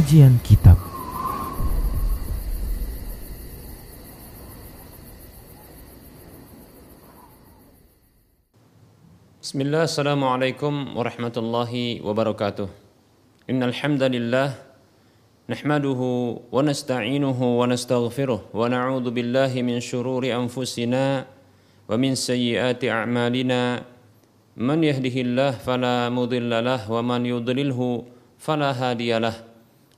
Kajian Kitab. Bismillah, Assalamualaikum warahmatullahi wabarakatuh. Innal hamdalillah nahmaduhu wa nasta'inuhu wa nastaghfiruh wa na'udzu billahi min shururi anfusina wa min sayyiati a'malina. Man yahdihillah fala mudilla lah wa man yudlilhu fala hadiya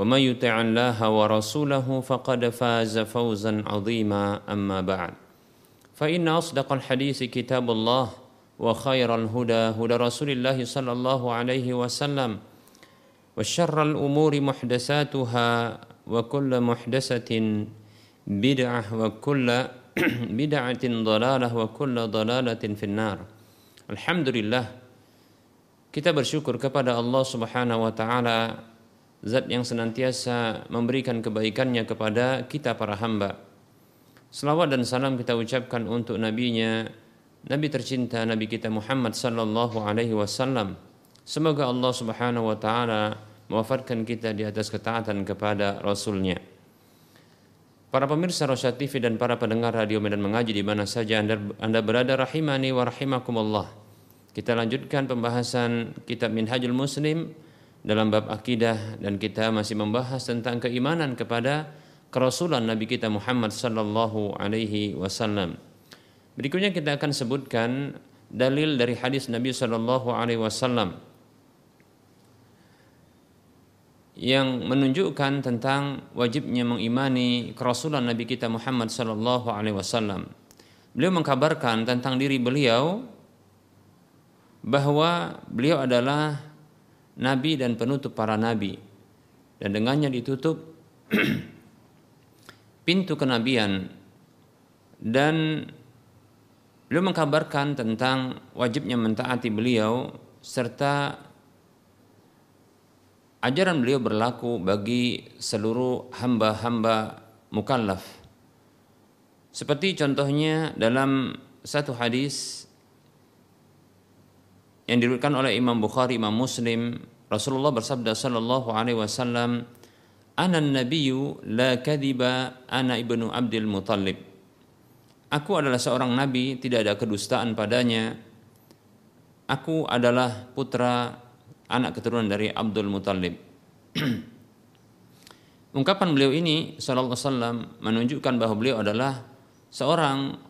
ومن يطع الله ورسوله فقد فاز فوزا عظيما أما بعد. فإن أصدق الحديث كتاب الله وخير الهدى هدى رسول الله صلى الله عليه وسلم وشر الأمور محدثاتها وكل محدثة بدعة وكل بدعة ضلالة وكل ضلالة في النار. الحمد لله. Kita bersyukur kepada Allah Subhanahu wa taala zat yang senantiasa memberikan kebaikannya kepada kita para hamba. Selawat dan salam kita ucapkan untuk nabinya Nabi tercinta Nabi kita Muhammad sallallahu alaihi wasallam. Semoga Allah Subhanahu wa taala mewafatkan kita di atas ketaatan kepada rasulnya. Para pemirsa Rosyad TV dan para pendengar radio Medan Mengaji di mana saja anda, anda berada rahimani wa rahimakumullah. Kita lanjutkan pembahasan kitab Minhajul Muslim dalam bab akidah dan kita masih membahas tentang keimanan kepada kerasulan Nabi kita Muhammad sallallahu alaihi wasallam. Berikutnya kita akan sebutkan dalil dari hadis Nabi Shallallahu Alaihi Wasallam yang menunjukkan tentang wajibnya mengimani kerasulan Nabi kita Muhammad Shallallahu Alaihi Wasallam. Beliau mengkabarkan tentang diri beliau bahwa beliau adalah nabi dan penutup para nabi dan dengannya ditutup pintu kenabian dan Beliau mengkabarkan tentang wajibnya mentaati beliau serta ajaran beliau berlaku bagi seluruh hamba-hamba mukallaf. Seperti contohnya dalam satu hadis yang diriwayatkan oleh Imam Bukhari, Imam Muslim, Rasulullah bersabda sallallahu alaihi wasallam, "Ana nabiyyu la kadiba ana ibnu Abdul Muttalib." Aku adalah seorang nabi, tidak ada kedustaan padanya. Aku adalah putra anak keturunan dari Abdul Muthalib. Ungkapan beliau ini sallallahu alaihi wasallam menunjukkan bahwa beliau adalah seorang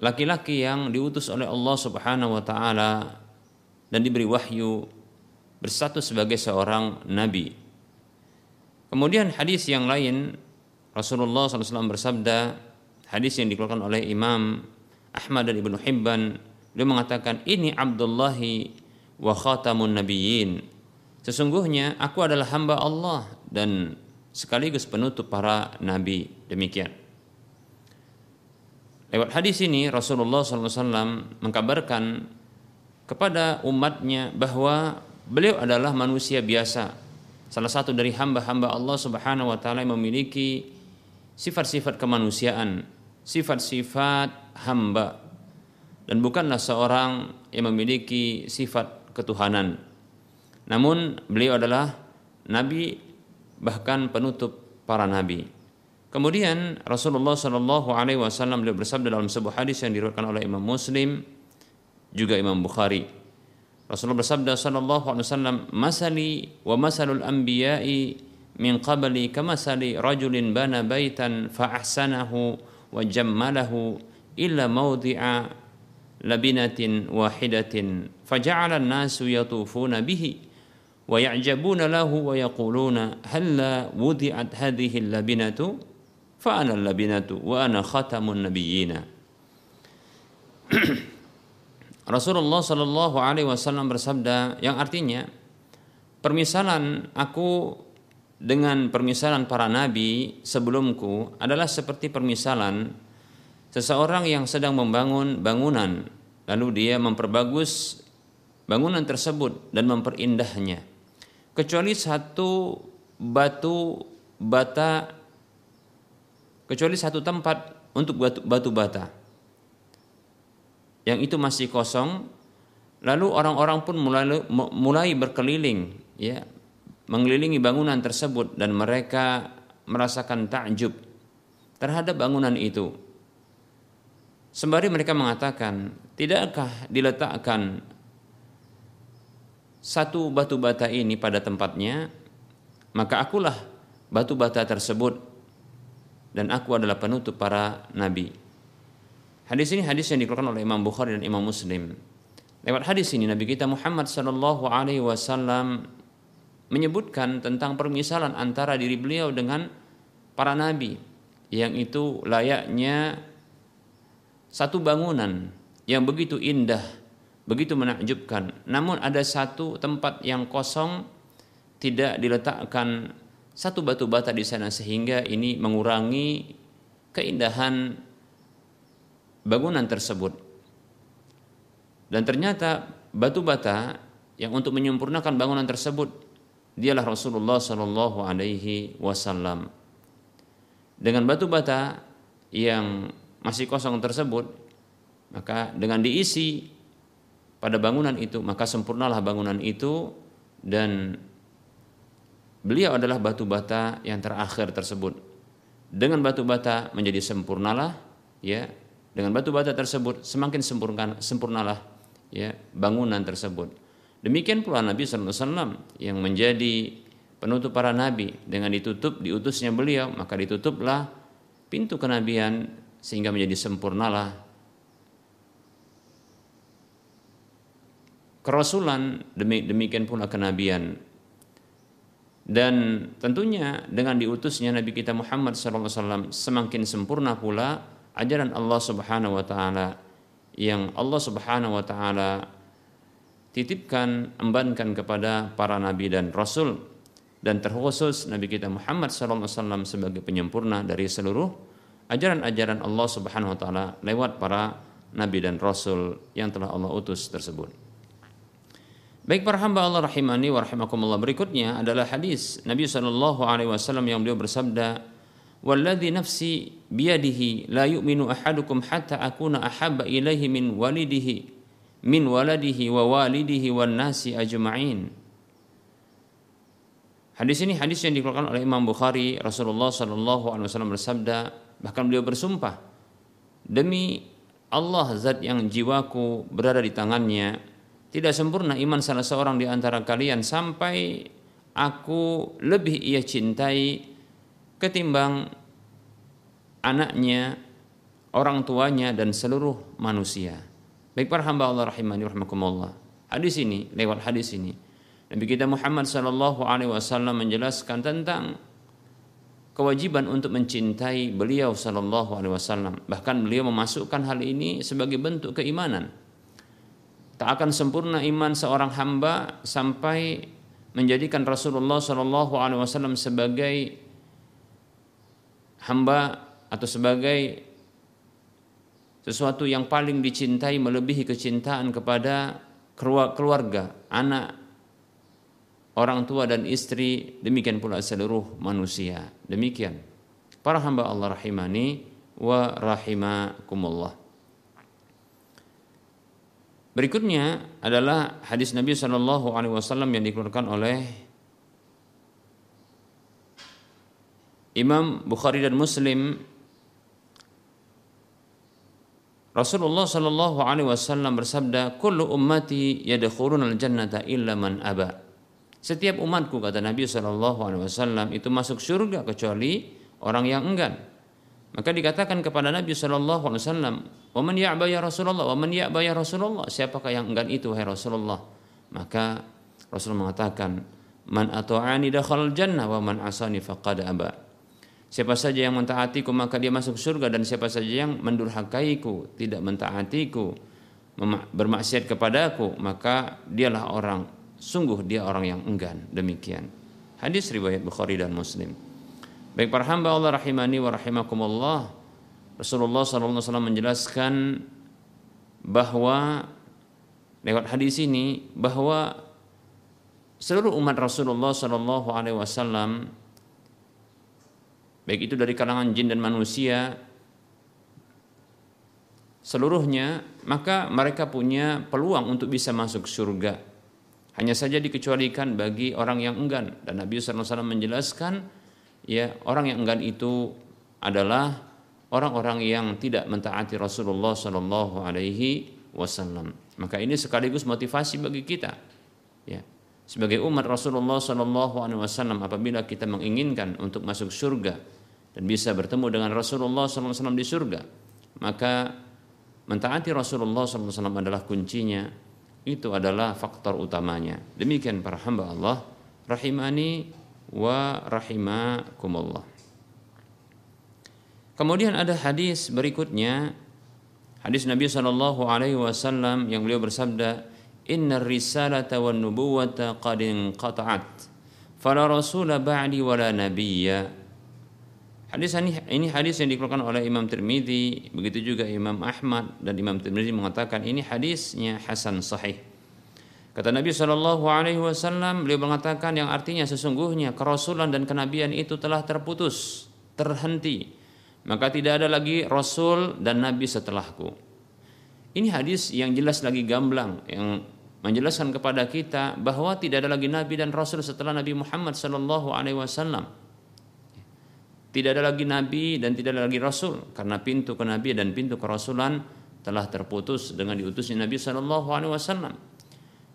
laki-laki yang diutus oleh Allah Subhanahu wa taala dan diberi wahyu berstatus sebagai seorang nabi. Kemudian hadis yang lain Rasulullah SAW bersabda, hadis yang dikeluarkan oleh Imam Ahmad dan Ibnu Hibban beliau mengatakan ini Abdullahi wa khatamun nabiyyin. Sesungguhnya aku adalah hamba Allah dan sekaligus penutup para nabi. Demikian lewat hadis ini Rasulullah SAW mengkabarkan kepada umatnya bahwa beliau adalah manusia biasa salah satu dari hamba-hamba Allah Subhanahu wa taala yang memiliki sifat-sifat kemanusiaan sifat-sifat hamba dan bukanlah seorang yang memiliki sifat ketuhanan. Namun beliau adalah nabi bahkan penutup para nabi. Kemudian Rasulullah Shallallahu Alaihi Wasallam beliau bersabda dalam sebuah hadis yang diriwayatkan oleh Imam Muslim juga Imam Bukhari. Rasulullah bersabda Shallallahu Alaihi Wasallam, "Masali wa masalul anbiya'i min qabli kamasali rajulin bana baitan fa ahsanahu wa jammalahu illa mawdi'a labinatin wahidatin faja'ala an-nasu yatufuna bihi wa ya'jabuna lahu wa yaquluna halla wudi'at al-labinatu wa ana khatamun nabiyyina Rasulullah Shallallahu Alaihi Wasallam bersabda yang artinya permisalan aku dengan permisalan para nabi sebelumku adalah seperti permisalan seseorang yang sedang membangun bangunan lalu dia memperbagus bangunan tersebut dan memperindahnya. Kecuali satu batu bata kecuali satu tempat untuk batu, batu bata. Yang itu masih kosong. Lalu orang-orang pun mulai mulai berkeliling ya. Mengelilingi bangunan tersebut dan mereka merasakan takjub terhadap bangunan itu. Sembari mereka mengatakan tidakkah diletakkan satu batu bata ini pada tempatnya? Maka akulah batu bata tersebut dan aku adalah penutup para nabi Hadis ini hadis yang dikeluarkan oleh Imam Bukhari dan Imam Muslim. Lewat hadis ini Nabi kita Muhammad Shallallahu Alaihi Wasallam menyebutkan tentang permisalan antara diri beliau dengan para nabi yang itu layaknya satu bangunan yang begitu indah, begitu menakjubkan. Namun ada satu tempat yang kosong tidak diletakkan satu batu bata di sana sehingga ini mengurangi keindahan bangunan tersebut. Dan ternyata batu bata yang untuk menyempurnakan bangunan tersebut dialah Rasulullah Shallallahu Alaihi Wasallam. Dengan batu bata yang masih kosong tersebut, maka dengan diisi pada bangunan itu, maka sempurnalah bangunan itu dan beliau adalah batu bata yang terakhir tersebut. Dengan batu bata menjadi sempurnalah ya dengan batu bata tersebut semakin sempurna sempurnalah ya bangunan tersebut. Demikian pula Nabi Wasallam yang menjadi penutup para nabi dengan ditutup diutusnya beliau maka ditutuplah pintu kenabian sehingga menjadi sempurnalah kerasulan demi demikian pula kenabian dan tentunya dengan diutusnya Nabi kita Muhammad SAW semakin sempurna pula ajaran Allah Subhanahu wa taala yang Allah Subhanahu wa taala titipkan embankan kepada para nabi dan rasul dan terkhusus Nabi kita Muhammad SAW sebagai penyempurna dari seluruh ajaran-ajaran Allah Subhanahu wa taala lewat para nabi dan rasul yang telah Allah utus tersebut. Baik para hamba Allah rahimani wa rahimakumullah. Berikutnya adalah hadis Nabi sallallahu alaihi wasallam yang beliau bersabda, Walladhi nafsi biyadihi la yu'minu ahadukum hatta akuna ahabba ilaihi min walidihi min waladihi wa walidihi wan nasi ajma'in." Hadis ini hadis yang dikeluarkan oleh Imam Bukhari. Rasulullah sallallahu alaihi wasallam bersabda, bahkan beliau bersumpah, "Demi Allah zat yang jiwaku berada di tangannya, tidak sempurna iman salah seorang di antara kalian sampai aku lebih ia cintai ketimbang anaknya, orang tuanya dan seluruh manusia. Baik para hamba Allah rahimani rahimakumullah. Hadis ini lewat hadis ini Nabi kita Muhammad sallallahu alaihi wasallam menjelaskan tentang kewajiban untuk mencintai beliau sallallahu alaihi wasallam. Bahkan beliau memasukkan hal ini sebagai bentuk keimanan. Tak akan sempurna iman seorang hamba sampai menjadikan Rasulullah wasallam sebagai hamba atau sebagai sesuatu yang paling dicintai melebihi kecintaan kepada keluarga, anak, orang tua dan istri, demikian pula seluruh manusia. Demikian. Para hamba Allah rahimani wa rahimakumullah. Berikutnya adalah hadis Nabi Shallallahu Alaihi Wasallam yang dikeluarkan oleh Imam Bukhari dan Muslim Rasulullah Shallallahu Alaihi Wasallam bersabda, "Kullu ummati yadkhulun al jannata illa man aba." Setiap umatku kata Nabi Shallallahu Alaihi Wasallam itu masuk surga kecuali orang yang enggan. Maka dikatakan kepada Nabi Shallallahu Alaihi Wasallam, Waman ya'ba ya Rasulullah, waman ya'ba ya Rasulullah. Siapakah yang enggan itu wahai Rasulullah? Maka Rasul mengatakan, Man atu'ani dakhal jannah wa man asani faqad aba. Siapa saja yang mentaatiku maka dia masuk surga dan siapa saja yang mendurhakaiku, tidak mentaatiku, bermaksiat kepadaku, maka dialah orang sungguh dia orang yang enggan. Demikian. Hadis riwayat Bukhari dan Muslim. Baik para hamba Allah rahimani wa rahimakumullah. Rasulullah SAW menjelaskan bahwa lewat hadis ini bahwa seluruh umat Rasulullah Wasallam baik itu dari kalangan jin dan manusia seluruhnya maka mereka punya peluang untuk bisa masuk surga. Hanya saja dikecualikan bagi orang yang enggan. Dan Nabi SAW menjelaskan ya orang yang enggan itu adalah orang-orang yang tidak mentaati Rasulullah Shallallahu Alaihi Wasallam. Maka ini sekaligus motivasi bagi kita, ya sebagai umat Rasulullah Shallallahu Alaihi Wasallam apabila kita menginginkan untuk masuk surga dan bisa bertemu dengan Rasulullah SAW di surga, maka mentaati Rasulullah SAW adalah kuncinya. Itu adalah faktor utamanya. Demikian para hamba Allah rahimani wa rahimakumullah. Kemudian ada hadis berikutnya. Hadis Nabi Shallallahu alaihi wasallam yang beliau bersabda inna risalata wan nubuwata qad inqata'at. Fala rasula ba'di wala nabiyya. Hadis ini, ini hadis yang dikeluarkan oleh Imam Tirmidzi, begitu juga Imam Ahmad dan Imam Tirmidzi mengatakan ini hadisnya hasan sahih. Kata Nabi Shallallahu Alaihi Wasallam, beliau mengatakan yang artinya sesungguhnya kerasulan dan kenabian itu telah terputus, terhenti maka tidak ada lagi rasul dan nabi setelahku. Ini hadis yang jelas lagi gamblang yang menjelaskan kepada kita bahwa tidak ada lagi nabi dan rasul setelah Nabi Muhammad sallallahu alaihi wasallam. Tidak ada lagi nabi dan tidak ada lagi rasul karena pintu kenabian dan pintu kerasulan telah terputus dengan diutusnya Nabi sallallahu alaihi wasallam.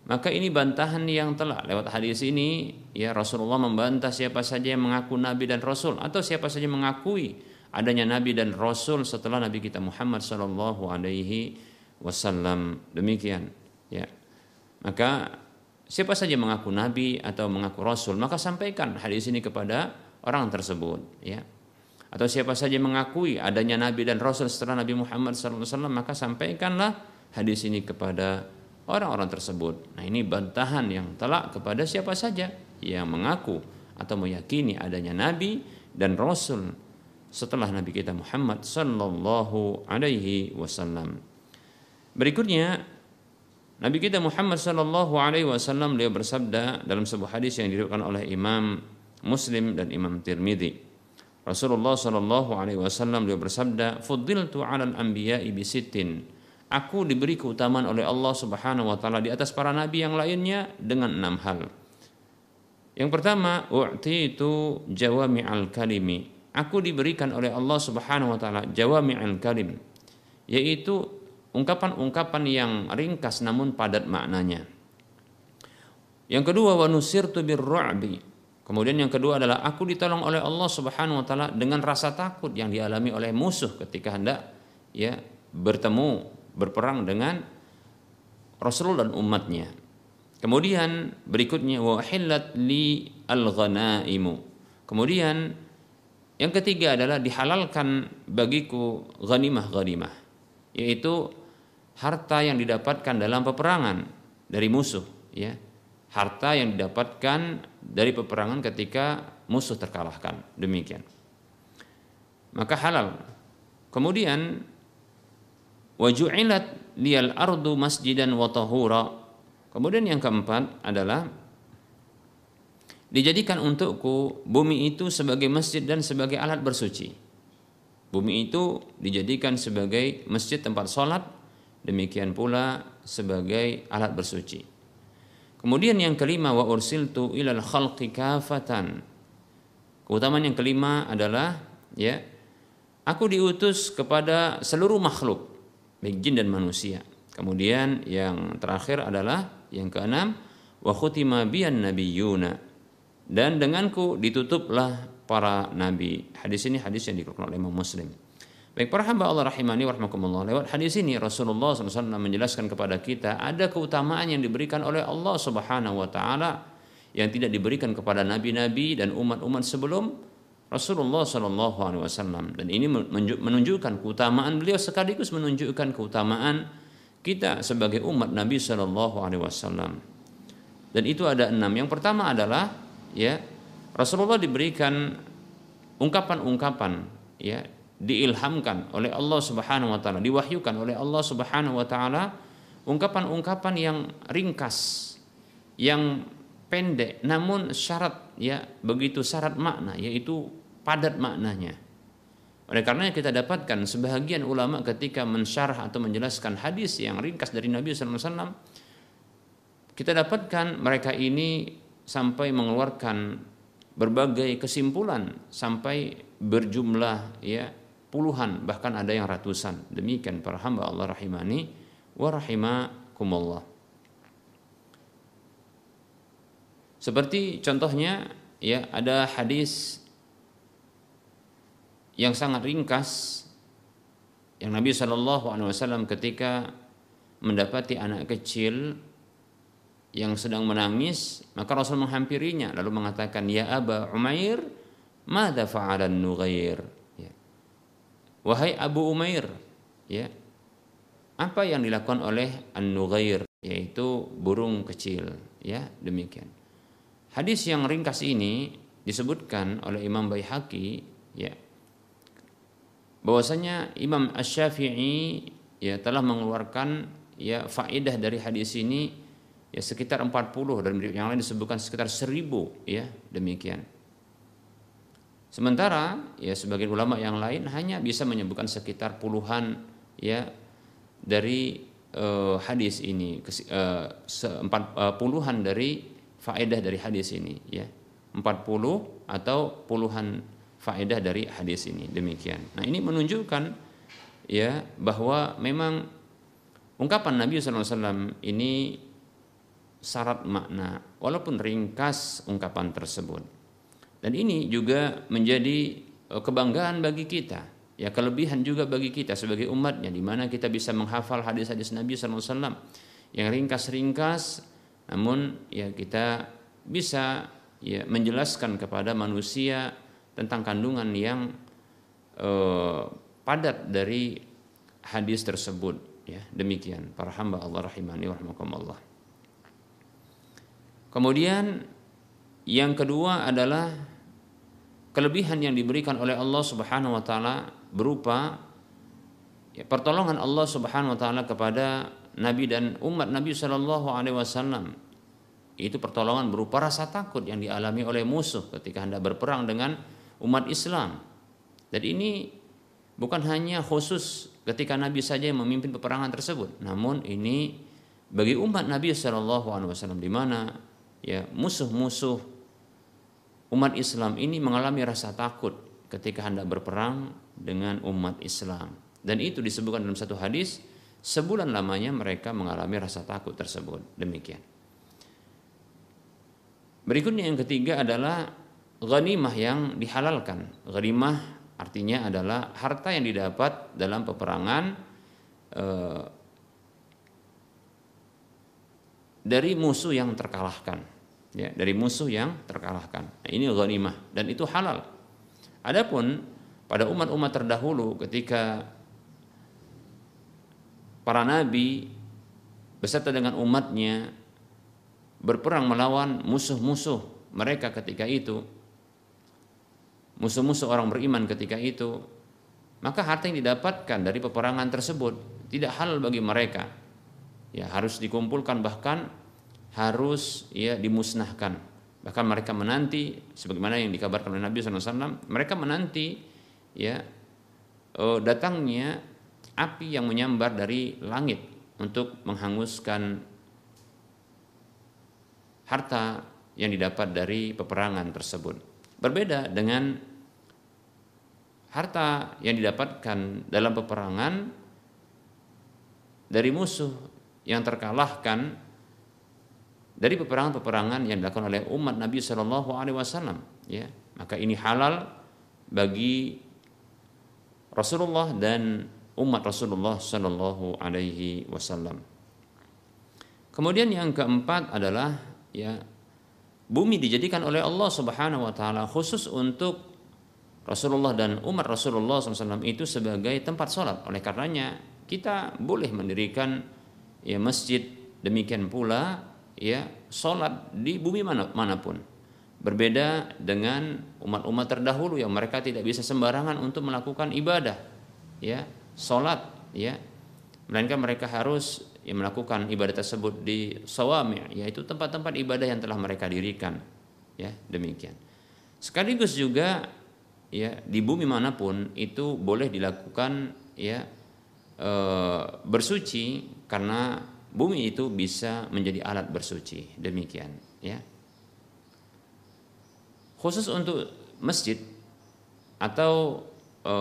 Maka ini bantahan yang telah lewat hadis ini ya Rasulullah membantah siapa saja yang mengaku nabi dan rasul atau siapa saja mengakui adanya nabi dan rasul setelah nabi kita Muhammad sallallahu alaihi wasallam. Demikian, ya. Maka siapa saja mengaku nabi atau mengaku rasul, maka sampaikan hadis ini kepada orang tersebut, ya. Atau siapa saja mengakui adanya nabi dan rasul setelah Nabi Muhammad wasallam, maka sampaikanlah hadis ini kepada orang-orang tersebut. Nah, ini bantahan yang telak kepada siapa saja yang mengaku atau meyakini adanya nabi dan rasul setelah Nabi kita Muhammad sallallahu alaihi wasallam. Berikutnya Nabi kita Muhammad sallallahu alaihi wasallam beliau bersabda dalam sebuah hadis yang diriwayatkan oleh Imam Muslim dan Imam Tirmidzi. Rasulullah sallallahu alaihi wasallam beliau bersabda, "Fuddiltu 'alal anbiya'i bi sittin." Aku diberi keutamaan oleh Allah Subhanahu wa taala di atas para nabi yang lainnya dengan enam hal. Yang pertama, u'titu jawami'al kalimi aku diberikan oleh Allah Subhanahu wa taala jawami'ul kalim yaitu ungkapan-ungkapan yang ringkas namun padat maknanya. Yang kedua wa nusirtu birru'bi. Kemudian yang kedua adalah aku ditolong oleh Allah Subhanahu wa taala dengan rasa takut yang dialami oleh musuh ketika hendak ya bertemu berperang dengan Rasul dan umatnya. Kemudian berikutnya wa li al-ghanaimu. Kemudian yang ketiga adalah dihalalkan bagiku ghanimah-ghanimah, yaitu harta yang didapatkan dalam peperangan dari musuh, ya. Harta yang didapatkan dari peperangan ketika musuh terkalahkan. Demikian. Maka halal. Kemudian waju'ilat liyal ardu masjidan wa tahura. Kemudian yang keempat adalah dijadikan untukku bumi itu sebagai masjid dan sebagai alat bersuci. Bumi itu dijadikan sebagai masjid tempat sholat, demikian pula sebagai alat bersuci. Kemudian yang kelima wa ursiltu ilal khalqi kafatan. Keutamaan yang kelima adalah ya aku diutus kepada seluruh makhluk baik jin dan manusia. Kemudian yang terakhir adalah yang keenam wa khutima biyan nabiyuna dan denganku ditutuplah para nabi. Hadis ini hadis yang dikeluarkan oleh Imam Muslim. Baik para hamba Allah rahimani warahmatullah. Lewat hadis ini Rasulullah SAW menjelaskan kepada kita ada keutamaan yang diberikan oleh Allah Subhanahu wa taala yang tidak diberikan kepada nabi-nabi dan umat-umat sebelum Rasulullah Alaihi Wasallam dan ini menunjukkan keutamaan beliau sekaligus menunjukkan keutamaan kita sebagai umat Nabi Wasallam dan itu ada enam yang pertama adalah ya Rasulullah diberikan ungkapan-ungkapan ya diilhamkan oleh Allah Subhanahu wa taala, diwahyukan oleh Allah Subhanahu wa taala ungkapan-ungkapan yang ringkas, yang pendek namun syarat ya begitu syarat makna yaitu padat maknanya. Oleh karena kita dapatkan sebahagian ulama ketika mensyarah atau menjelaskan hadis yang ringkas dari Nabi SAW, kita dapatkan mereka ini sampai mengeluarkan berbagai kesimpulan sampai berjumlah ya puluhan bahkan ada yang ratusan. Demikian para hamba Allah rahimani wa rahimakumullah. Seperti contohnya ya ada hadis yang sangat ringkas yang Nabi Wasallam ketika mendapati anak kecil yang sedang menangis maka Rasul menghampirinya lalu mengatakan ya Aba Umair mada fa'alan nughair Wahai Abu Umair, ya. Apa yang dilakukan oleh An-Nughair yaitu burung kecil, ya, demikian. Hadis yang ringkas ini disebutkan oleh Imam Baihaqi, ya. Bahwasanya Imam Asy-Syafi'i ya telah mengeluarkan ya faedah dari hadis ini ya sekitar 40 dan yang lain disebutkan sekitar 1000 ya demikian. Sementara ya sebagian ulama yang lain hanya bisa menyebutkan sekitar puluhan ya dari uh, hadis ini uh, uh, puluhan dari faedah dari hadis ini ya empat puluh atau puluhan faedah dari hadis ini demikian. Nah ini menunjukkan ya bahwa memang ungkapan Nabi SAW ini syarat makna walaupun ringkas ungkapan tersebut. Dan ini juga menjadi eh, kebanggaan bagi kita, ya kelebihan juga bagi kita sebagai umatnya di mana kita bisa menghafal hadis-hadis Nabi SAW yang ringkas-ringkas, namun ya kita bisa ya menjelaskan kepada manusia tentang kandungan yang eh, padat dari hadis tersebut ya demikian para hamba Allah rahimani wa Kemudian yang kedua adalah kelebihan yang diberikan oleh Allah Subhanahu wa taala berupa ya, pertolongan Allah Subhanahu wa taala kepada nabi dan umat Nabi Shallallahu alaihi wasallam. Itu pertolongan berupa rasa takut yang dialami oleh musuh ketika hendak berperang dengan umat Islam. Dan ini bukan hanya khusus ketika Nabi saja yang memimpin peperangan tersebut, namun ini bagi umat Nabi Shallallahu alaihi wasallam di mana ya musuh-musuh umat Islam ini mengalami rasa takut ketika hendak berperang dengan umat Islam. Dan itu disebutkan dalam satu hadis, sebulan lamanya mereka mengalami rasa takut tersebut. Demikian. Berikutnya yang ketiga adalah ghanimah yang dihalalkan. Ghanimah artinya adalah harta yang didapat dalam peperangan eh, dari musuh yang terkalahkan ya dari musuh yang terkalahkan. Nah, ini ghanimah dan itu halal. Adapun pada umat-umat terdahulu ketika para nabi beserta dengan umatnya berperang melawan musuh-musuh mereka ketika itu musuh-musuh orang beriman ketika itu maka harta yang didapatkan dari peperangan tersebut tidak halal bagi mereka ya harus dikumpulkan bahkan harus ya dimusnahkan. Bahkan mereka menanti sebagaimana yang dikabarkan oleh Nabi SAW, mereka menanti ya oh, datangnya api yang menyambar dari langit untuk menghanguskan harta yang didapat dari peperangan tersebut. Berbeda dengan harta yang didapatkan dalam peperangan dari musuh yang terkalahkan dari peperangan-peperangan yang dilakukan oleh umat Nabi Shallallahu Alaihi Wasallam ya maka ini halal bagi Rasulullah dan umat Rasulullah Shallallahu Alaihi Wasallam. Kemudian yang keempat adalah ya bumi dijadikan oleh Allah Subhanahu Wa Taala khusus untuk Rasulullah dan umat Rasulullah SAW itu sebagai tempat sholat. Oleh karenanya kita boleh mendirikan ya masjid demikian pula ya sholat di bumi mana mana pun. Berbeda dengan umat-umat terdahulu yang mereka tidak bisa sembarangan untuk melakukan ibadah, ya sholat, ya melainkan mereka harus ya, melakukan ibadah tersebut di sawami, yaitu tempat-tempat ibadah yang telah mereka dirikan, ya demikian. Sekaligus juga ya di bumi mana pun itu boleh dilakukan ya e, bersuci karena bumi itu bisa menjadi alat bersuci. Demikian ya. Khusus untuk masjid atau e,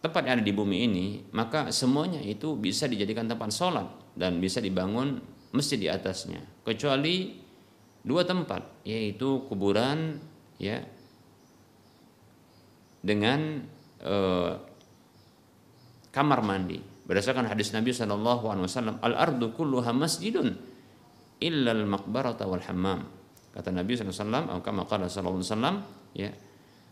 tempat yang ada di bumi ini maka semuanya itu bisa dijadikan tempat sholat dan bisa dibangun masjid di atasnya. Kecuali dua tempat yaitu kuburan ya dengan uh, kamar mandi. Berdasarkan hadis Nabi Wasallam, al ardu kulluha masjidun illa al maqbarata wal hammam. Kata Nabi SAW, Sallallahu Alaihi Wasallam, ya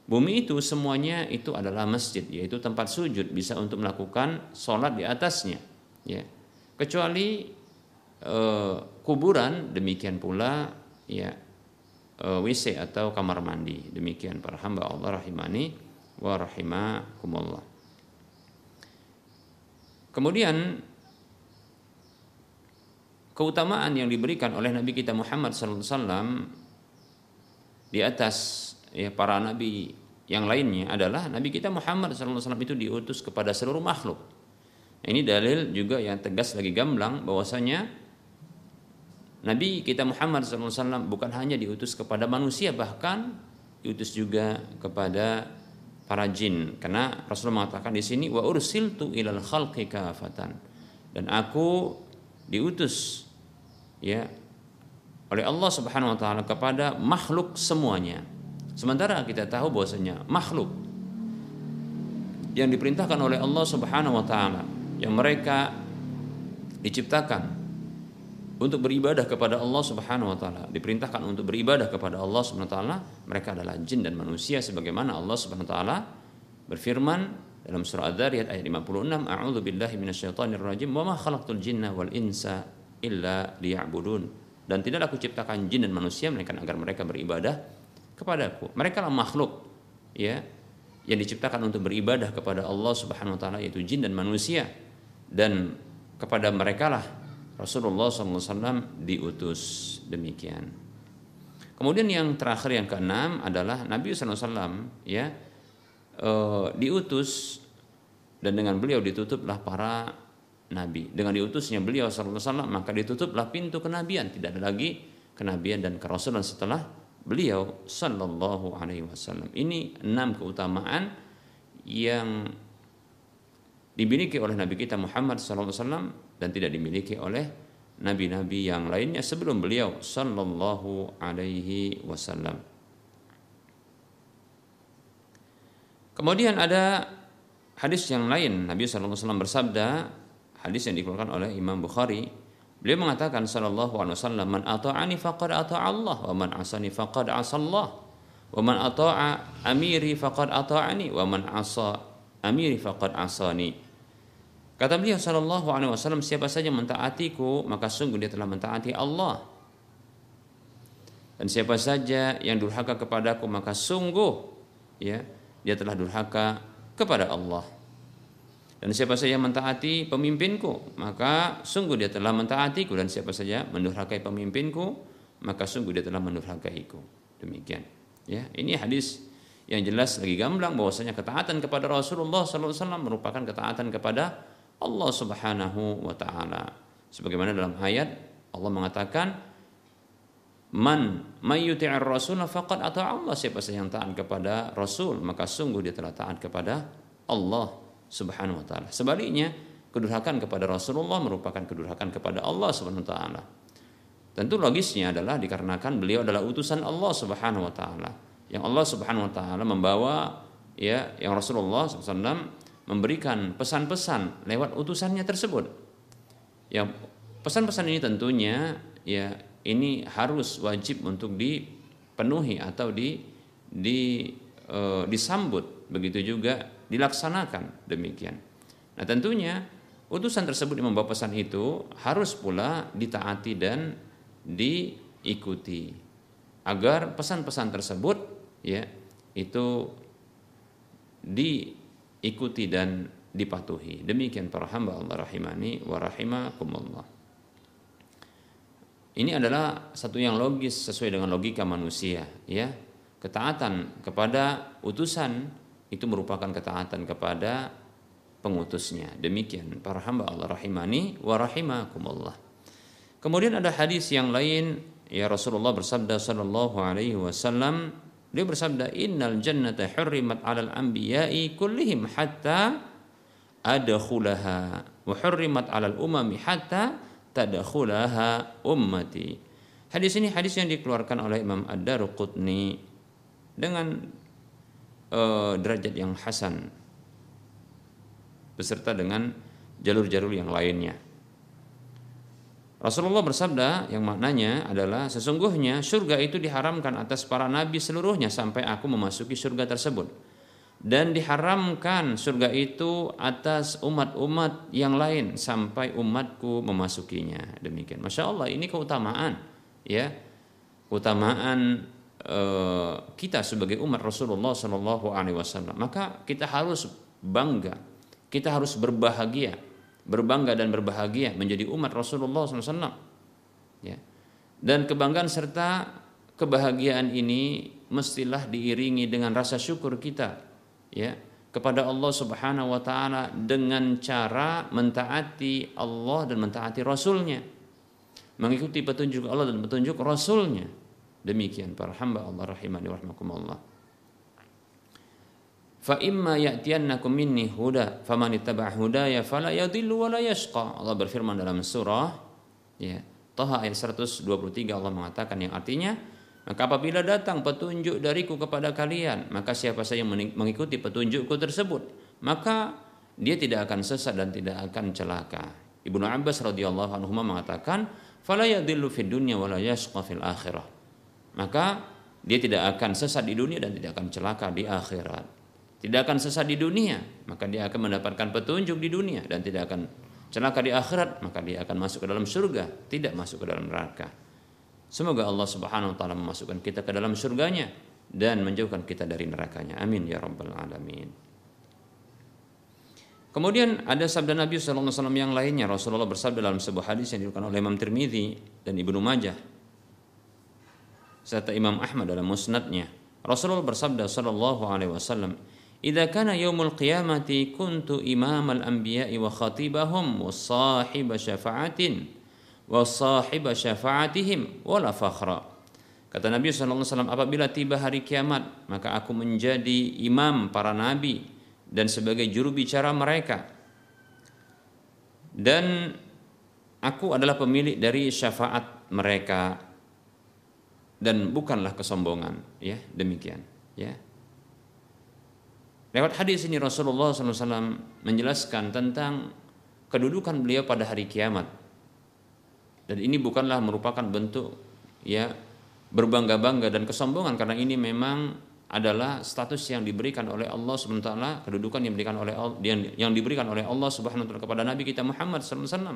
bumi itu semuanya itu adalah masjid, yaitu tempat sujud bisa untuk melakukan sholat di atasnya, ya kecuali uh, kuburan demikian pula ya uh, eh, WC atau kamar mandi demikian para hamba Allah rahimani wa rahimakumullah. Kemudian keutamaan yang diberikan oleh Nabi kita Muhammad SAW di atas ya para nabi yang lainnya adalah Nabi kita Muhammad SAW itu diutus kepada seluruh makhluk. Ini dalil juga yang tegas lagi gamblang bahwasanya Nabi kita Muhammad SAW bukan hanya diutus kepada manusia bahkan diutus juga kepada para jin karena Rasulullah mengatakan di sini wa ursiltu ilal khalqi kafatan dan aku diutus ya oleh Allah Subhanahu wa taala kepada makhluk semuanya. Sementara kita tahu bahwasanya makhluk yang diperintahkan oleh Allah Subhanahu wa taala yang mereka diciptakan untuk beribadah kepada Allah Subhanahu wa taala, diperintahkan untuk beribadah kepada Allah Subhanahu wa taala, mereka adalah jin dan manusia sebagaimana Allah Subhanahu wa taala berfirman dalam surah Ad-Dariyat ayat 56, A'udzu billahi minasyaitonir rajim, wa ma khalaqtul jinna wal insa illa liya'budun. Dan tidaklah aku ciptakan jin dan manusia melainkan agar mereka beribadah kepadaku. Mereka lah makhluk ya yang diciptakan untuk beribadah kepada Allah Subhanahu wa taala yaitu jin dan manusia dan kepada mereka lah Rasulullah SAW diutus demikian. Kemudian yang terakhir yang keenam adalah Nabi SAW ya e, diutus dan dengan beliau ditutuplah para nabi. Dengan diutusnya beliau SAW maka ditutuplah pintu kenabian. Tidak ada lagi kenabian dan kerasulan setelah beliau Sallallahu Alaihi Wasallam. Ini enam keutamaan yang dimiliki oleh Nabi kita Muhammad SAW dan tidak dimiliki oleh nabi-nabi yang lainnya sebelum beliau sallallahu alaihi wasallam. Kemudian ada hadis yang lain Nabi sallallahu alaihi wasallam bersabda, hadis yang dikeluarkan oleh Imam Bukhari, beliau mengatakan sallallahu alaihi wasallam, "Man ata'ani faqad ata'a Allah wa man asani faqad asallah." Wa man ata'a amiri faqad ata'ani wa man asa amiri faqad asani. Kata beliau sallallahu alaihi wasallam siapa saja mentaatiku maka sungguh dia telah mentaati Allah. Dan siapa saja yang durhaka kepadaku maka sungguh ya dia telah durhaka kepada Allah. Dan siapa saja mentaati pemimpinku maka sungguh dia telah mentaatiku dan siapa saja mendurhakai pemimpinku maka sungguh dia telah mendurhakaiku. Demikian. Ya, ini hadis yang jelas lagi gamblang bahwasanya ketaatan kepada Rasulullah SAW merupakan ketaatan kepada Allah Subhanahu wa taala. Sebagaimana dalam ayat Allah mengatakan Man mayyuti'ir rasul faqad ata Allah siapa saja yang taat kepada Rasul maka sungguh dia telah taat kepada Allah Subhanahu wa taala. Sebaliknya, kedurhakan kepada Rasulullah merupakan kedurhakan kepada Allah Subhanahu wa taala. Tentu logisnya adalah dikarenakan beliau adalah utusan Allah Subhanahu wa taala. Yang Allah Subhanahu wa taala membawa ya yang Rasulullah SAW memberikan pesan-pesan lewat utusannya tersebut. Ya, pesan-pesan ini tentunya ya ini harus wajib untuk dipenuhi atau di di e, disambut begitu juga dilaksanakan demikian. Nah, tentunya utusan tersebut yang membawa pesan itu harus pula ditaati dan diikuti agar pesan-pesan tersebut ya itu diikuti dan dipatuhi. Demikian para hamba Allah rahimani wa rahimakumullah. Ini adalah satu yang logis sesuai dengan logika manusia, ya. Ketaatan kepada utusan itu merupakan ketaatan kepada pengutusnya. Demikian para hamba Allah rahimani wa rahimakumullah. Kemudian ada hadis yang lain ya Rasulullah bersabda sallallahu alaihi wasallam dia bersabda innal jannata hurrimat 'alal anbiya'i kullihim hatta adkhulaha wa hurrimat 'alal umami hatta tadkhulaha ummati. Hadis ini hadis yang dikeluarkan oleh Imam Ad-Darqutni dengan uh, derajat yang hasan beserta dengan jalur-jalur yang lainnya. Rasulullah bersabda yang maknanya adalah sesungguhnya surga itu diharamkan atas para nabi seluruhnya sampai aku memasuki surga tersebut. Dan diharamkan surga itu atas umat-umat yang lain sampai umatku memasukinya. Demikian. Masya Allah ini keutamaan ya. Keutamaan uh, kita sebagai umat Rasulullah Shallallahu Alaihi Wasallam. Maka kita harus bangga, kita harus berbahagia berbangga dan berbahagia menjadi umat Rasulullah SAW. Ya. Dan kebanggaan serta kebahagiaan ini mestilah diiringi dengan rasa syukur kita ya kepada Allah Subhanahu wa taala dengan cara mentaati Allah dan mentaati Rasulnya mengikuti petunjuk Allah dan petunjuk Rasulnya demikian para hamba Allah rahimani wa fa imma ya'tiyannakum minni huda faman ittaba' hudaya fala yadhillu wa la yashqa. Allah berfirman dalam surah ya Taha ayat 123 Allah mengatakan yang artinya maka apabila datang petunjuk dariku kepada kalian maka siapa saja yang mengikuti petunjukku tersebut maka dia tidak akan sesat dan tidak akan celaka. Ibnu Abbas radhiyallahu anhu mengatakan fala yadhillu fid dunya wa la yashqa fil akhirah. Maka dia tidak akan sesat di dunia dan tidak akan celaka di akhirat tidak akan sesat di dunia, maka dia akan mendapatkan petunjuk di dunia dan tidak akan celaka di akhirat, maka dia akan masuk ke dalam surga, tidak masuk ke dalam neraka. Semoga Allah Subhanahu wa taala memasukkan kita ke dalam surganya dan menjauhkan kita dari nerakanya. Amin ya rabbal alamin. Kemudian ada sabda Nabi SAW yang lainnya Rasulullah bersabda dalam sebuah hadis yang diriwayatkan oleh Imam Tirmidzi dan Ibnu Majah serta Imam Ahmad dalam musnadnya. Rasulullah bersabda sallallahu alaihi wasallam, إذا kana يوم القيامة kuntu إمام anbiya'i wa khatibahum wa sahiba شفاعتهم wa sahiba kata Nabi sallallahu alaihi wasallam apabila tiba hari kiamat maka aku menjadi imam para nabi dan sebagai juru bicara mereka. Dan aku adalah pemilik dari syafaat mereka. Dan bukanlah kesombongan. Ya demikian. Ya. Lewat hadis ini Rasulullah SAW menjelaskan tentang kedudukan beliau pada hari kiamat. Dan ini bukanlah merupakan bentuk ya berbangga-bangga dan kesombongan karena ini memang adalah status yang diberikan oleh Allah SWT kedudukan yang diberikan oleh yang, yang diberikan oleh Allah Subhanahu wa kepada Nabi kita Muhammad SAW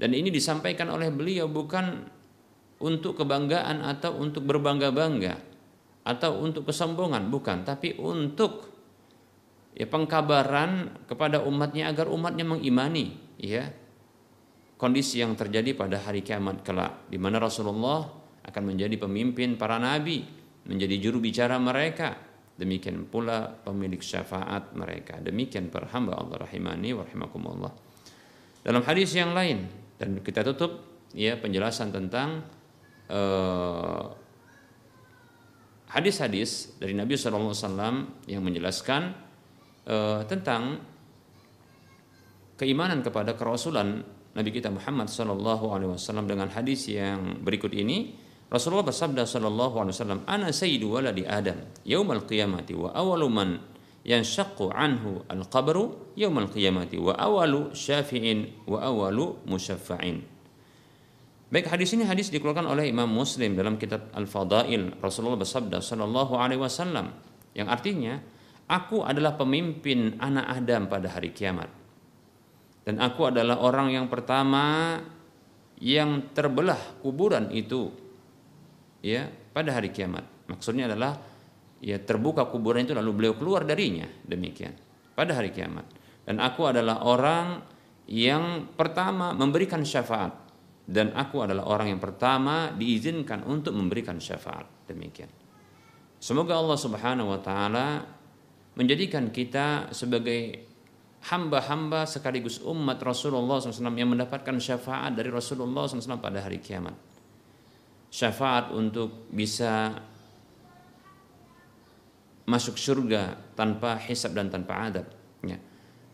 dan ini disampaikan oleh beliau bukan untuk kebanggaan atau untuk berbangga-bangga atau untuk kesombongan bukan tapi untuk ya pengkabaran kepada umatnya agar umatnya mengimani ya. Kondisi yang terjadi pada hari kiamat kelak di mana Rasulullah akan menjadi pemimpin para nabi menjadi juru bicara mereka. Demikian pula pemilik syafaat mereka. Demikian para hamba Allah rahimani wa dalam hadis yang lain dan kita tutup ya penjelasan tentang uh, hadis-hadis dari Nabi SAW yang menjelaskan uh, tentang keimanan kepada kerasulan Nabi kita Muhammad sallallahu alaihi wasallam dengan hadis yang berikut ini Rasulullah bersabda sallallahu alaihi wasallam ana sayyidu waladi Adam yaumal qiyamati wa awwalu man yanshaqqu anhu al-qabru yaumal qiyamati wa awalu syafi'in wa awalu musyaffa'in. Baik hadis ini hadis dikeluarkan oleh Imam Muslim dalam kitab Al-Fadail. Rasulullah bersabda sallallahu alaihi wasallam yang artinya aku adalah pemimpin anak Adam pada hari kiamat. Dan aku adalah orang yang pertama yang terbelah kuburan itu ya pada hari kiamat. Maksudnya adalah ya terbuka kuburan itu lalu beliau keluar darinya. Demikian. Pada hari kiamat. Dan aku adalah orang yang pertama memberikan syafaat. Dan aku adalah orang yang pertama diizinkan untuk memberikan syafaat. Demikian. Semoga Allah Subhanahu wa taala menjadikan kita sebagai hamba-hamba sekaligus umat Rasulullah SAW yang mendapatkan syafaat dari Rasulullah SAW pada hari kiamat syafaat untuk bisa masuk surga tanpa hisab dan tanpa adab. Ya.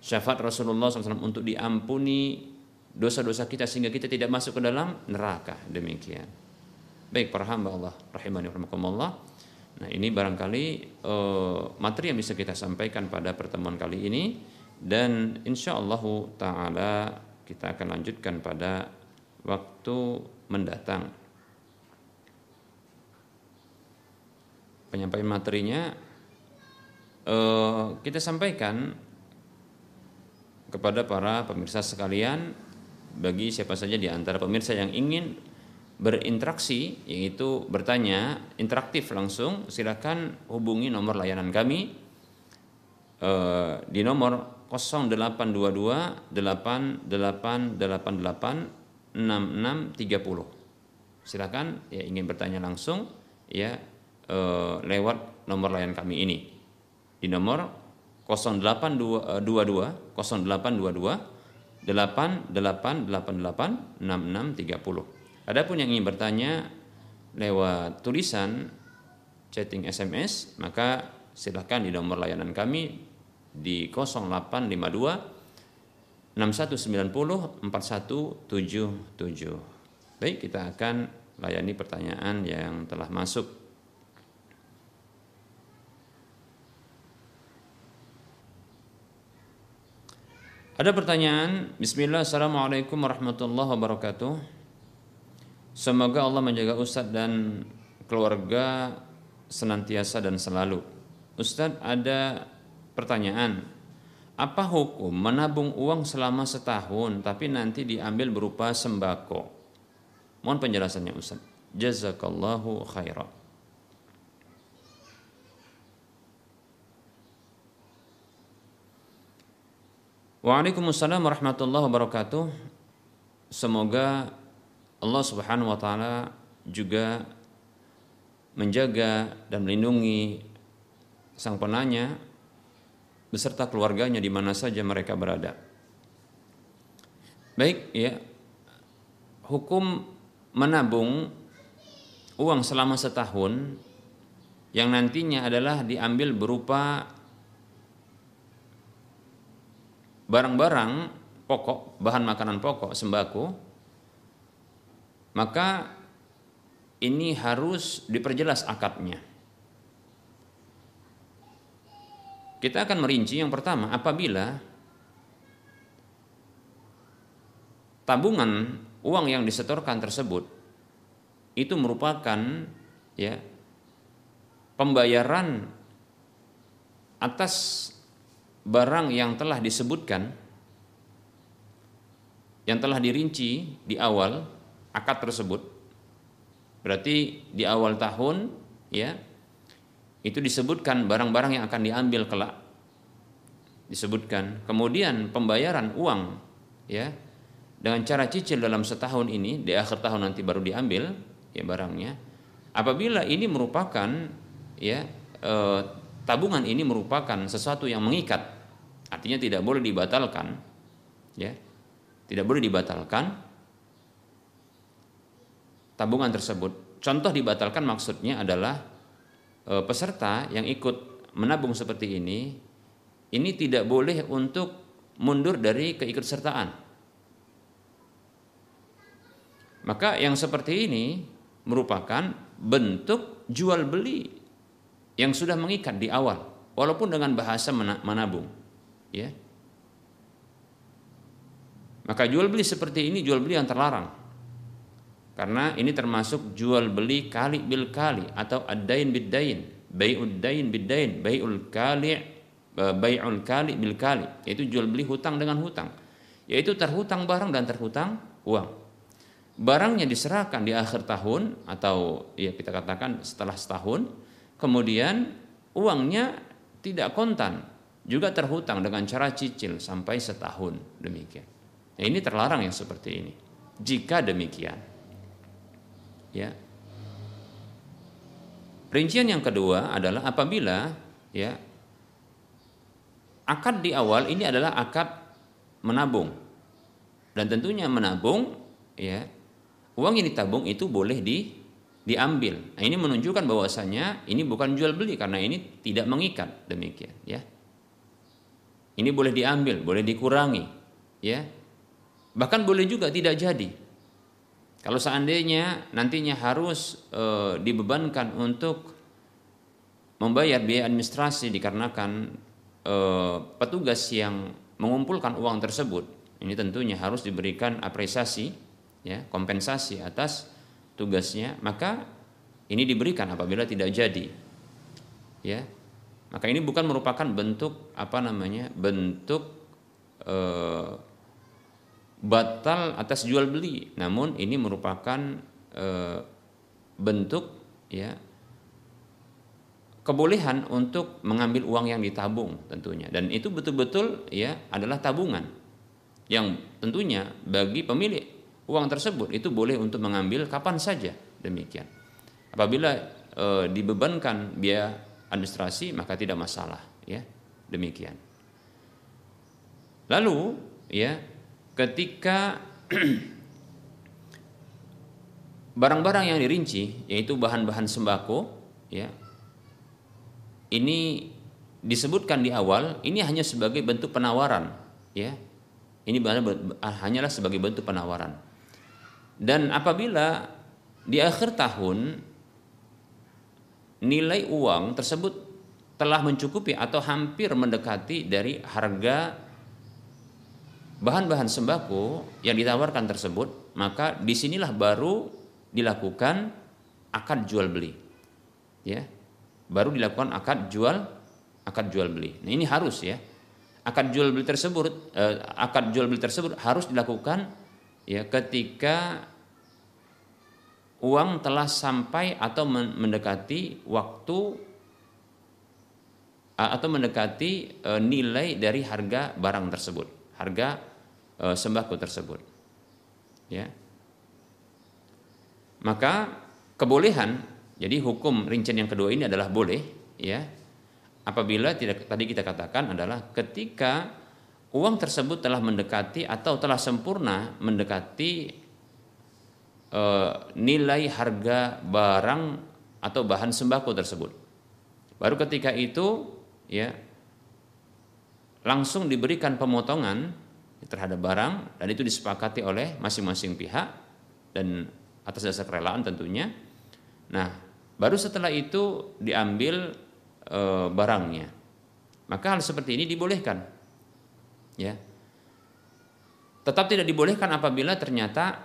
Syafaat Rasulullah SAW untuk diampuni dosa-dosa kita sehingga kita tidak masuk ke dalam neraka. Demikian. Baik para hamba Allah rahimani rahimakumullah. Nah, ini barangkali uh, materi yang bisa kita sampaikan pada pertemuan kali ini dan insya Allah taala kita akan lanjutkan pada waktu mendatang. Penyampaian materinya Eh, kita sampaikan kepada para pemirsa sekalian bagi siapa saja di antara pemirsa yang ingin berinteraksi yaitu bertanya interaktif langsung silakan hubungi nomor layanan kami eh, di nomor 0822 8888 6630 silakan ya ingin bertanya langsung ya eh, lewat nomor layanan kami ini di nomor 0822 0822 8888 6630. Adapun yang ingin bertanya lewat tulisan chatting SMS maka silahkan di nomor layanan kami di 0852 6190 4177. Baik, kita akan layani pertanyaan yang telah masuk Ada pertanyaan, Bismillah, Assalamualaikum warahmatullahi wabarakatuh. Semoga Allah menjaga Ustadz dan keluarga senantiasa dan selalu. Ustadz ada pertanyaan, apa hukum menabung uang selama setahun tapi nanti diambil berupa sembako? Mohon penjelasannya Ustadz. Jazakallahu khairan. Waalaikumsalam warahmatullahi wabarakatuh. Semoga Allah Subhanahu wa taala juga menjaga dan melindungi sang penanya beserta keluarganya di mana saja mereka berada. Baik ya. Hukum menabung uang selama setahun yang nantinya adalah diambil berupa barang-barang pokok, bahan makanan pokok, sembako, maka ini harus diperjelas akadnya. Kita akan merinci yang pertama, apabila tabungan uang yang disetorkan tersebut itu merupakan ya pembayaran atas barang yang telah disebutkan yang telah dirinci di awal akad tersebut berarti di awal tahun ya itu disebutkan barang-barang yang akan diambil kelak. Disebutkan. Kemudian pembayaran uang ya dengan cara cicil dalam setahun ini di akhir tahun nanti baru diambil ya barangnya. Apabila ini merupakan ya eh, tabungan ini merupakan sesuatu yang mengikat artinya tidak boleh dibatalkan ya tidak boleh dibatalkan tabungan tersebut. Contoh dibatalkan maksudnya adalah e, peserta yang ikut menabung seperti ini ini tidak boleh untuk mundur dari keikutsertaan. Maka yang seperti ini merupakan bentuk jual beli yang sudah mengikat di awal. walaupun dengan bahasa menabung ya. Maka jual beli seperti ini jual beli yang terlarang karena ini termasuk jual beli kali bil kali atau adain bidain bai'ud dain bidain bai'ul kali eh, bai'ul kali bil kali. Yaitu jual beli hutang dengan hutang. Yaitu terhutang barang dan terhutang uang. Barangnya diserahkan di akhir tahun atau ya kita katakan setelah setahun kemudian uangnya tidak kontan juga terhutang dengan cara cicil sampai setahun. Demikian. Nah, ini terlarang yang seperti ini. Jika demikian Ya. Rincian yang kedua adalah apabila ya akad di awal ini adalah akad menabung. Dan tentunya menabung ya uang yang ditabung itu boleh di diambil. Nah, ini menunjukkan bahwasanya ini bukan jual beli karena ini tidak mengikat demikian ya. Ini boleh diambil, boleh dikurangi ya. Bahkan boleh juga tidak jadi. Kalau seandainya nantinya harus e, dibebankan untuk membayar biaya administrasi dikarenakan e, petugas yang mengumpulkan uang tersebut, ini tentunya harus diberikan apresiasi, ya, kompensasi atas tugasnya, maka ini diberikan apabila tidak jadi, ya, maka ini bukan merupakan bentuk apa namanya bentuk e, batal atas jual beli. Namun ini merupakan e, bentuk ya kebolehan untuk mengambil uang yang ditabung tentunya. Dan itu betul-betul ya adalah tabungan. Yang tentunya bagi pemilik uang tersebut itu boleh untuk mengambil kapan saja. Demikian. Apabila e, dibebankan biaya administrasi maka tidak masalah ya. Demikian. Lalu ya ketika barang-barang yang dirinci yaitu bahan-bahan sembako ya ini disebutkan di awal ini hanya sebagai bentuk penawaran ya. Ini hanyalah sebagai bentuk penawaran. Dan apabila di akhir tahun nilai uang tersebut telah mencukupi atau hampir mendekati dari harga bahan-bahan sembako yang ditawarkan tersebut, maka di sinilah baru dilakukan akad jual beli. Ya, baru dilakukan akad jual akad jual beli. Nah ini harus ya. Akad jual beli tersebut eh, akad jual beli tersebut harus dilakukan ya ketika uang telah sampai atau mendekati waktu atau mendekati eh, nilai dari harga barang tersebut. Harga e, sembako tersebut. Ya. Maka kebolehan, jadi hukum rincian yang kedua ini adalah boleh, ya. Apabila tidak tadi kita katakan adalah ketika uang tersebut telah mendekati atau telah sempurna mendekati e, nilai harga barang atau bahan sembako tersebut. Baru ketika itu ya langsung diberikan pemotongan terhadap barang dan itu disepakati oleh masing-masing pihak dan atas dasar kerelaan tentunya. Nah, baru setelah itu diambil e, barangnya. Maka hal seperti ini dibolehkan. Ya. Tetap tidak dibolehkan apabila ternyata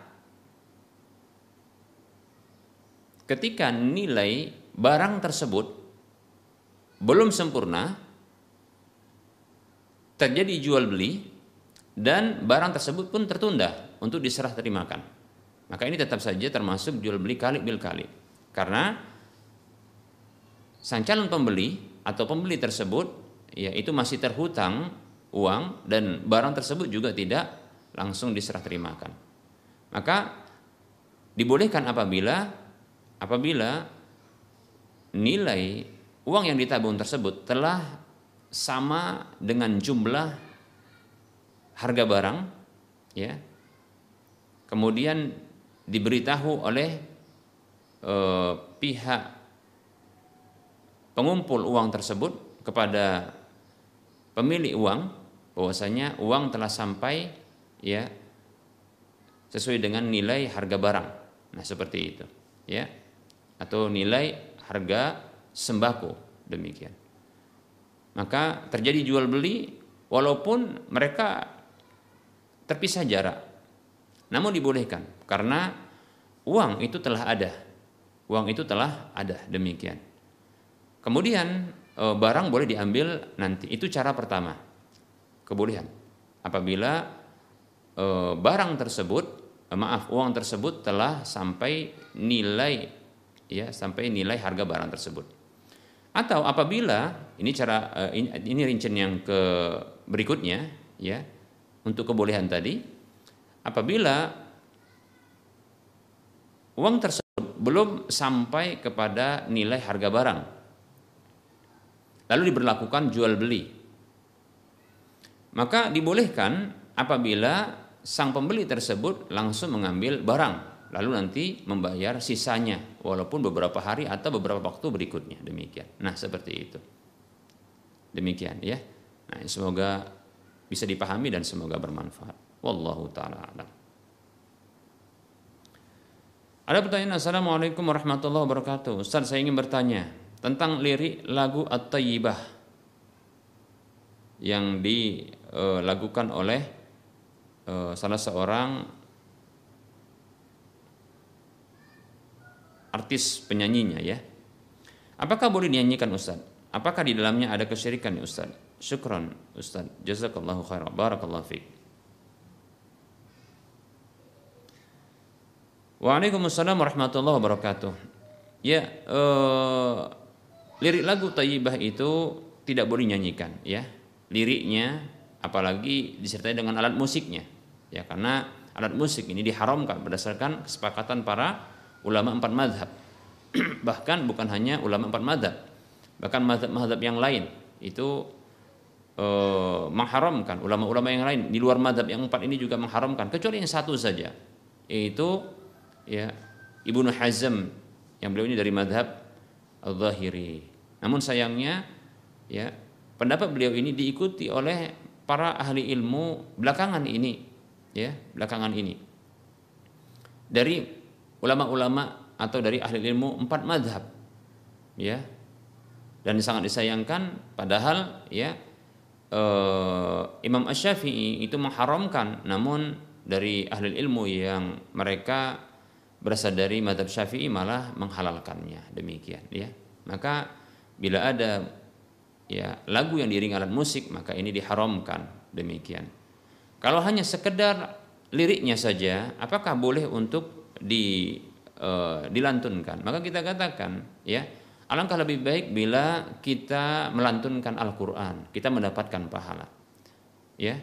ketika nilai barang tersebut belum sempurna terjadi jual beli dan barang tersebut pun tertunda untuk diserah terimakan. Maka ini tetap saja termasuk jual beli kali bil kali. Karena sang calon pembeli atau pembeli tersebut ya itu masih terhutang uang dan barang tersebut juga tidak langsung diserah terimakan. Maka dibolehkan apabila apabila nilai uang yang ditabung tersebut telah sama dengan jumlah harga barang ya kemudian diberitahu oleh e, pihak pengumpul uang tersebut kepada pemilik uang bahwasanya uang telah sampai ya sesuai dengan nilai harga barang. Nah, seperti itu, ya. Atau nilai harga sembako demikian. Maka terjadi jual beli walaupun mereka terpisah jarak. Namun dibolehkan karena uang itu telah ada. Uang itu telah ada demikian. Kemudian e, barang boleh diambil nanti. Itu cara pertama. Kebolehan. Apabila e, barang tersebut, e, maaf, uang tersebut telah sampai nilai ya, sampai nilai harga barang tersebut. Atau apabila ini cara ini, ini rincian yang ke berikutnya ya untuk kebolehan tadi apabila uang tersebut belum sampai kepada nilai harga barang lalu diberlakukan jual beli maka dibolehkan apabila sang pembeli tersebut langsung mengambil barang lalu nanti membayar sisanya walaupun beberapa hari atau beberapa waktu berikutnya. Demikian. Nah seperti itu. Demikian ya. Nah semoga bisa dipahami dan semoga bermanfaat wallahu taala alam ada pertanyaan Assalamualaikum warahmatullahi wabarakatuh Ustaz saya ingin bertanya tentang lirik lagu At-Tayyibah yang dilakukan oleh uh, salah seorang artis penyanyinya ya. Apakah boleh dinyanyikan Ustaz? Apakah di dalamnya ada kesyirikan Ustaz? Syukran Ustaz. Jazakallahu khairan. Barakallahu fiik. Waalaikumsalam warahmatullahi wabarakatuh. Ya, eh, lirik lagu Tayyibah itu tidak boleh nyanyikan ya. Liriknya apalagi disertai dengan alat musiknya. Ya, karena alat musik ini diharamkan berdasarkan kesepakatan para ulama empat madhab. Bahkan bukan hanya ulama empat madhab, bahkan madhab-madhab yang lain itu eh, mengharamkan. Ulama-ulama yang lain di luar madhab yang empat ini juga mengharamkan. Kecuali yang satu saja. Yaitu ya Ibnu Hazm yang beliau ini dari madhab al-zahiri. Namun sayangnya ya pendapat beliau ini diikuti oleh para ahli ilmu belakangan ini ya belakangan ini. Dari ulama-ulama atau dari ahli ilmu empat madhab ya. Dan sangat disayangkan padahal ya eh, Imam Ash-Syafi'i itu mengharamkan namun dari ahli ilmu yang mereka berasal dari madhab syafi'i malah menghalalkannya. Demikian ya. Maka bila ada ya lagu yang diiringi alat musik maka ini diharamkan. Demikian. Kalau hanya sekedar liriknya saja apakah boleh untuk di uh, dilantunkan? Maka kita katakan ya alangkah lebih baik bila kita melantunkan Al-Qur'an kita mendapatkan pahala. Ya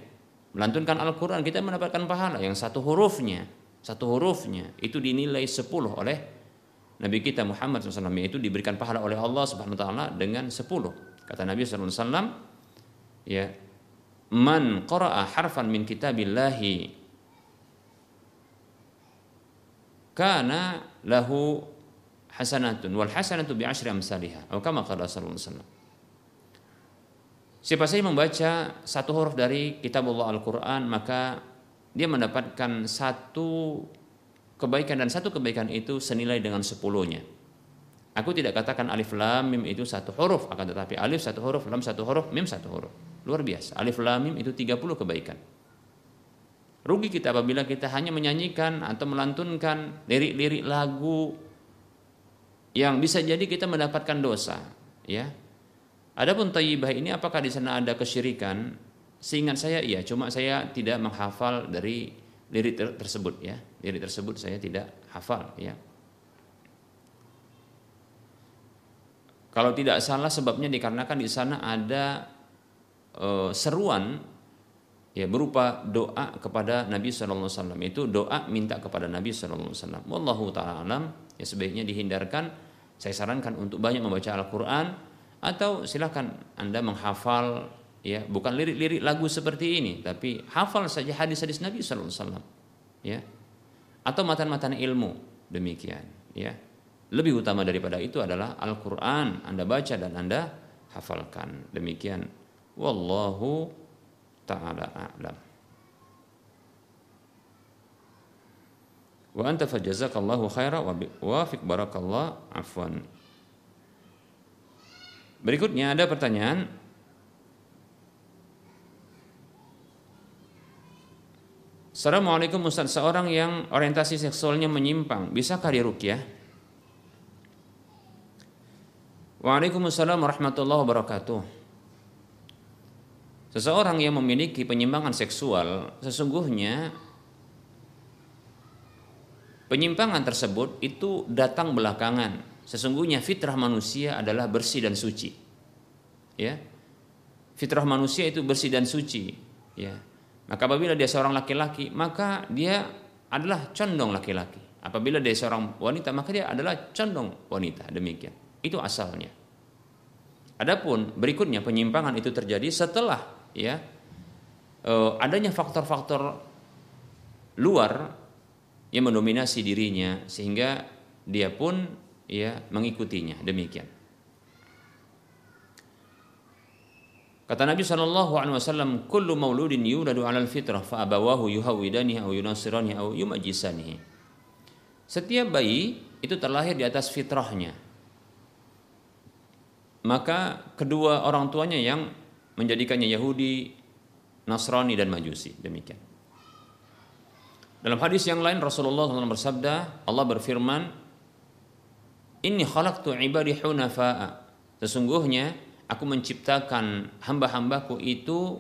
melantunkan Al-Qur'an kita mendapatkan pahala. Yang satu hurufnya satu hurufnya itu dinilai 10 oleh Nabi kita Muhammad SAW itu diberikan pahala oleh Allah Subhanahu wa taala dengan 10. Kata Nabi SAW ya man qara'a harfan min kitabillahi kana lahu hasanatun wal hasanatu bi asyri amsalihha atau kama qala sallallahu alaihi Siapa saja membaca satu huruf dari kitab Allah Al-Quran maka dia mendapatkan satu kebaikan dan satu kebaikan itu senilai dengan sepuluhnya. Aku tidak katakan alif lam mim itu satu huruf, akan tetapi alif satu huruf, lam satu huruf, mim satu huruf. Luar biasa. Alif lam mim itu 30 kebaikan. Rugi kita apabila kita hanya menyanyikan atau melantunkan lirik-lirik lagu yang bisa jadi kita mendapatkan dosa, ya. Adapun tayyibah ini apakah di sana ada kesyirikan? Seingat saya iya, cuma saya tidak menghafal dari lirik ter tersebut ya. Lirik tersebut saya tidak hafal ya. Kalau tidak salah sebabnya dikarenakan di sana ada e, seruan ya berupa doa kepada Nabi Shallallahu Wasallam. Itu doa minta kepada Nabi Shallallahu Wasallam. Wallahu taala alam. Ya sebaiknya dihindarkan. Saya sarankan untuk banyak membaca Al-Quran atau silahkan anda menghafal ya bukan lirik-lirik lagu seperti ini tapi hafal saja hadis-hadis Nabi alaihi wasallam ya. Atau matan-matan ilmu demikian ya. Lebih utama daripada itu adalah Al-Qur'an Anda baca dan Anda hafalkan. Demikian. Wallahu taala a'lam. Wa anta fajazakallahu khaira wa wafiq barakallah afwan. Berikutnya ada pertanyaan Assalamualaikum Ustaz, seorang yang orientasi seksualnya menyimpang, bisakah dirukyah? Waalaikumsalam warahmatullahi wabarakatuh. Seseorang yang memiliki penyimpangan seksual sesungguhnya penyimpangan tersebut itu datang belakangan. Sesungguhnya fitrah manusia adalah bersih dan suci. Ya. Fitrah manusia itu bersih dan suci, ya maka apabila dia seorang laki-laki, maka dia adalah condong laki-laki. Apabila dia seorang wanita, maka dia adalah condong wanita. Demikian. Itu asalnya. Adapun berikutnya penyimpangan itu terjadi setelah ya eh, adanya faktor-faktor luar yang mendominasi dirinya sehingga dia pun ya mengikutinya demikian. Kata Nabi Wasallam, "Kullu mauludin yuladu alal fitrah, fa abawahu yuhawidanihi au yunasiranihi au yumajisanihi." Setiap bayi itu terlahir di atas fitrahnya. Maka kedua orang tuanya yang menjadikannya Yahudi, Nasrani dan Majusi. Demikian. Dalam hadis yang lain Rasulullah SAW bersabda, Allah berfirman, "Inni khalaqtu ibadi hunafa'a." Sesungguhnya aku menciptakan hamba-hambaku itu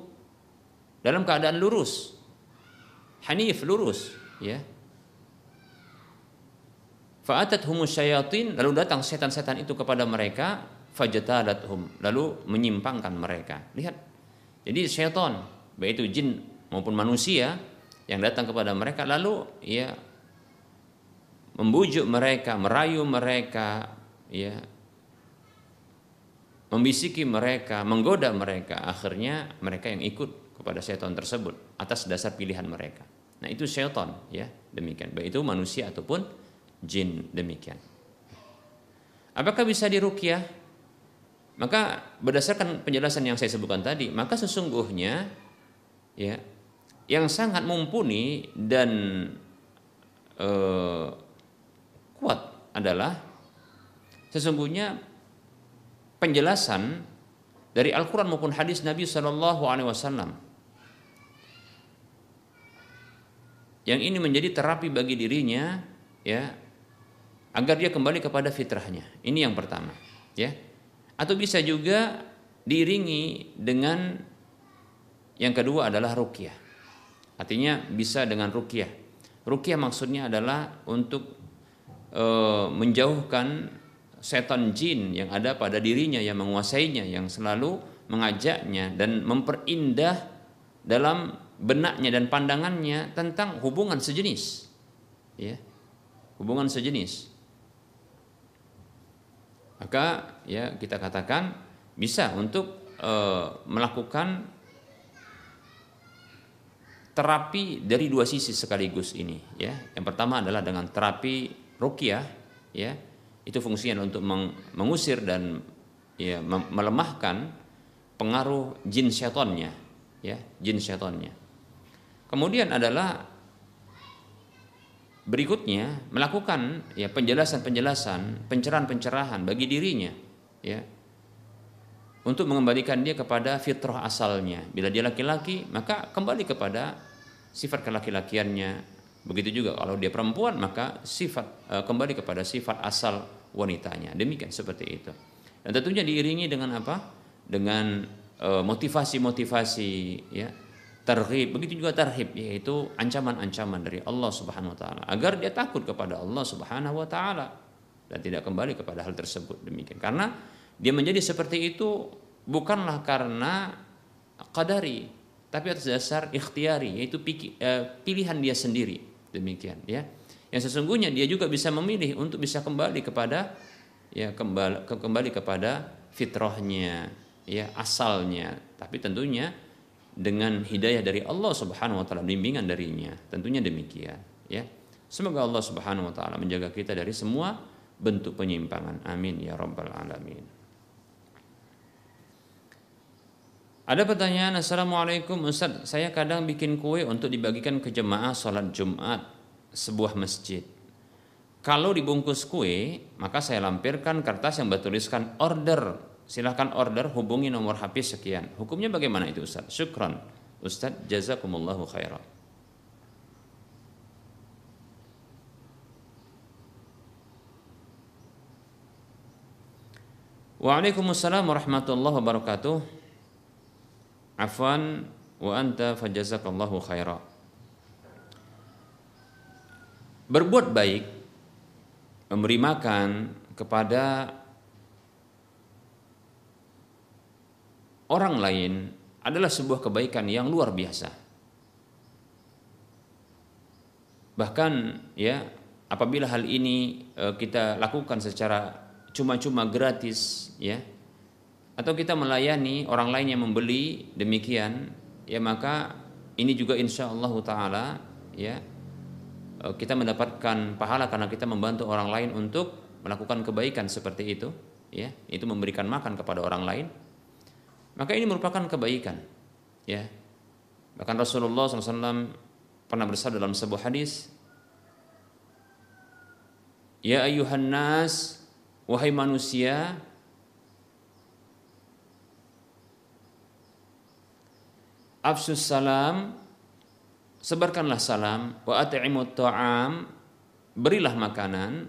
dalam keadaan lurus. Hanif lurus, ya. Fa'atat humus syayatin lalu datang setan-setan itu kepada mereka fajatadathum lalu menyimpangkan mereka. Lihat. Jadi syaitan baik itu jin maupun manusia yang datang kepada mereka lalu ya membujuk mereka, merayu mereka, ya membisiki mereka, menggoda mereka, akhirnya mereka yang ikut kepada setan tersebut atas dasar pilihan mereka. Nah, itu setan ya, demikian. Baik itu manusia ataupun jin demikian. Apakah bisa dirukyah? Maka berdasarkan penjelasan yang saya sebutkan tadi, maka sesungguhnya ya yang sangat mumpuni dan eh, kuat adalah sesungguhnya penjelasan dari Al-Quran maupun hadis Nabi Shallallahu Alaihi Wasallam yang ini menjadi terapi bagi dirinya ya agar dia kembali kepada fitrahnya. Ini yang pertama ya atau bisa juga diiringi dengan yang kedua adalah rukyah artinya bisa dengan rukyah rukyah maksudnya adalah untuk e, menjauhkan setan jin yang ada pada dirinya yang menguasainya yang selalu mengajaknya dan memperindah dalam benaknya dan pandangannya tentang hubungan sejenis. Ya hubungan sejenis maka ya kita katakan bisa untuk e, melakukan terapi dari dua sisi sekaligus ini ya. Yang pertama adalah dengan terapi rukyah ya. Itu fungsinya untuk mengusir dan ya melemahkan pengaruh jin syaitonnya ya jin syaitonnya kemudian adalah berikutnya melakukan ya penjelasan-penjelasan pencerahan-pencerahan bagi dirinya ya untuk mengembalikan dia kepada fitrah asalnya bila dia laki-laki maka kembali kepada sifat kelaki-lakiannya Begitu juga kalau dia perempuan maka sifat e, kembali kepada sifat asal wanitanya. Demikian seperti itu. Dan tentunya diiringi dengan apa? Dengan e, motivasi-motivasi ya. Tarhib, begitu juga tarhib yaitu ancaman-ancaman dari Allah Subhanahu wa taala. Agar dia takut kepada Allah Subhanahu wa taala. Dan tidak kembali kepada hal tersebut. Demikian. Karena dia menjadi seperti itu bukanlah karena qadari tapi atas dasar ikhtiari yaitu e, pilihan dia sendiri. Demikian ya. Yang sesungguhnya dia juga bisa memilih untuk bisa kembali kepada ya kembali kembali kepada fitrahnya ya asalnya. Tapi tentunya dengan hidayah dari Allah Subhanahu wa taala bimbingan darinya tentunya demikian ya semoga Allah Subhanahu wa taala menjaga kita dari semua bentuk penyimpangan amin ya rabbal alamin Ada pertanyaan, Assalamualaikum Ustaz, saya kadang bikin kue untuk dibagikan ke jemaah sholat Jumat sebuah masjid. Kalau dibungkus kue, maka saya lampirkan kertas yang bertuliskan order silahkan order hubungi nomor HP sekian. Hukumnya bagaimana itu Ustaz? Syukron. Ustaz jazakumullahu khairan. Waalaikumsalam warahmatullahi wabarakatuh. Afwan wa anta fajazakallahu khairan. Berbuat baik memberi makan kepada orang lain adalah sebuah kebaikan yang luar biasa. Bahkan ya apabila hal ini eh, kita lakukan secara cuma-cuma gratis ya atau kita melayani orang lain yang membeli demikian ya maka ini juga insya Allah taala ya eh, kita mendapatkan pahala karena kita membantu orang lain untuk melakukan kebaikan seperti itu ya itu memberikan makan kepada orang lain maka ini merupakan kebaikan ya. Bahkan Rasulullah SAW pernah bersabda dalam sebuah hadis ya ayuhan nas Wahai manusia, afsus salam, sebarkanlah salam, wa at'imut ta'am, berilah makanan,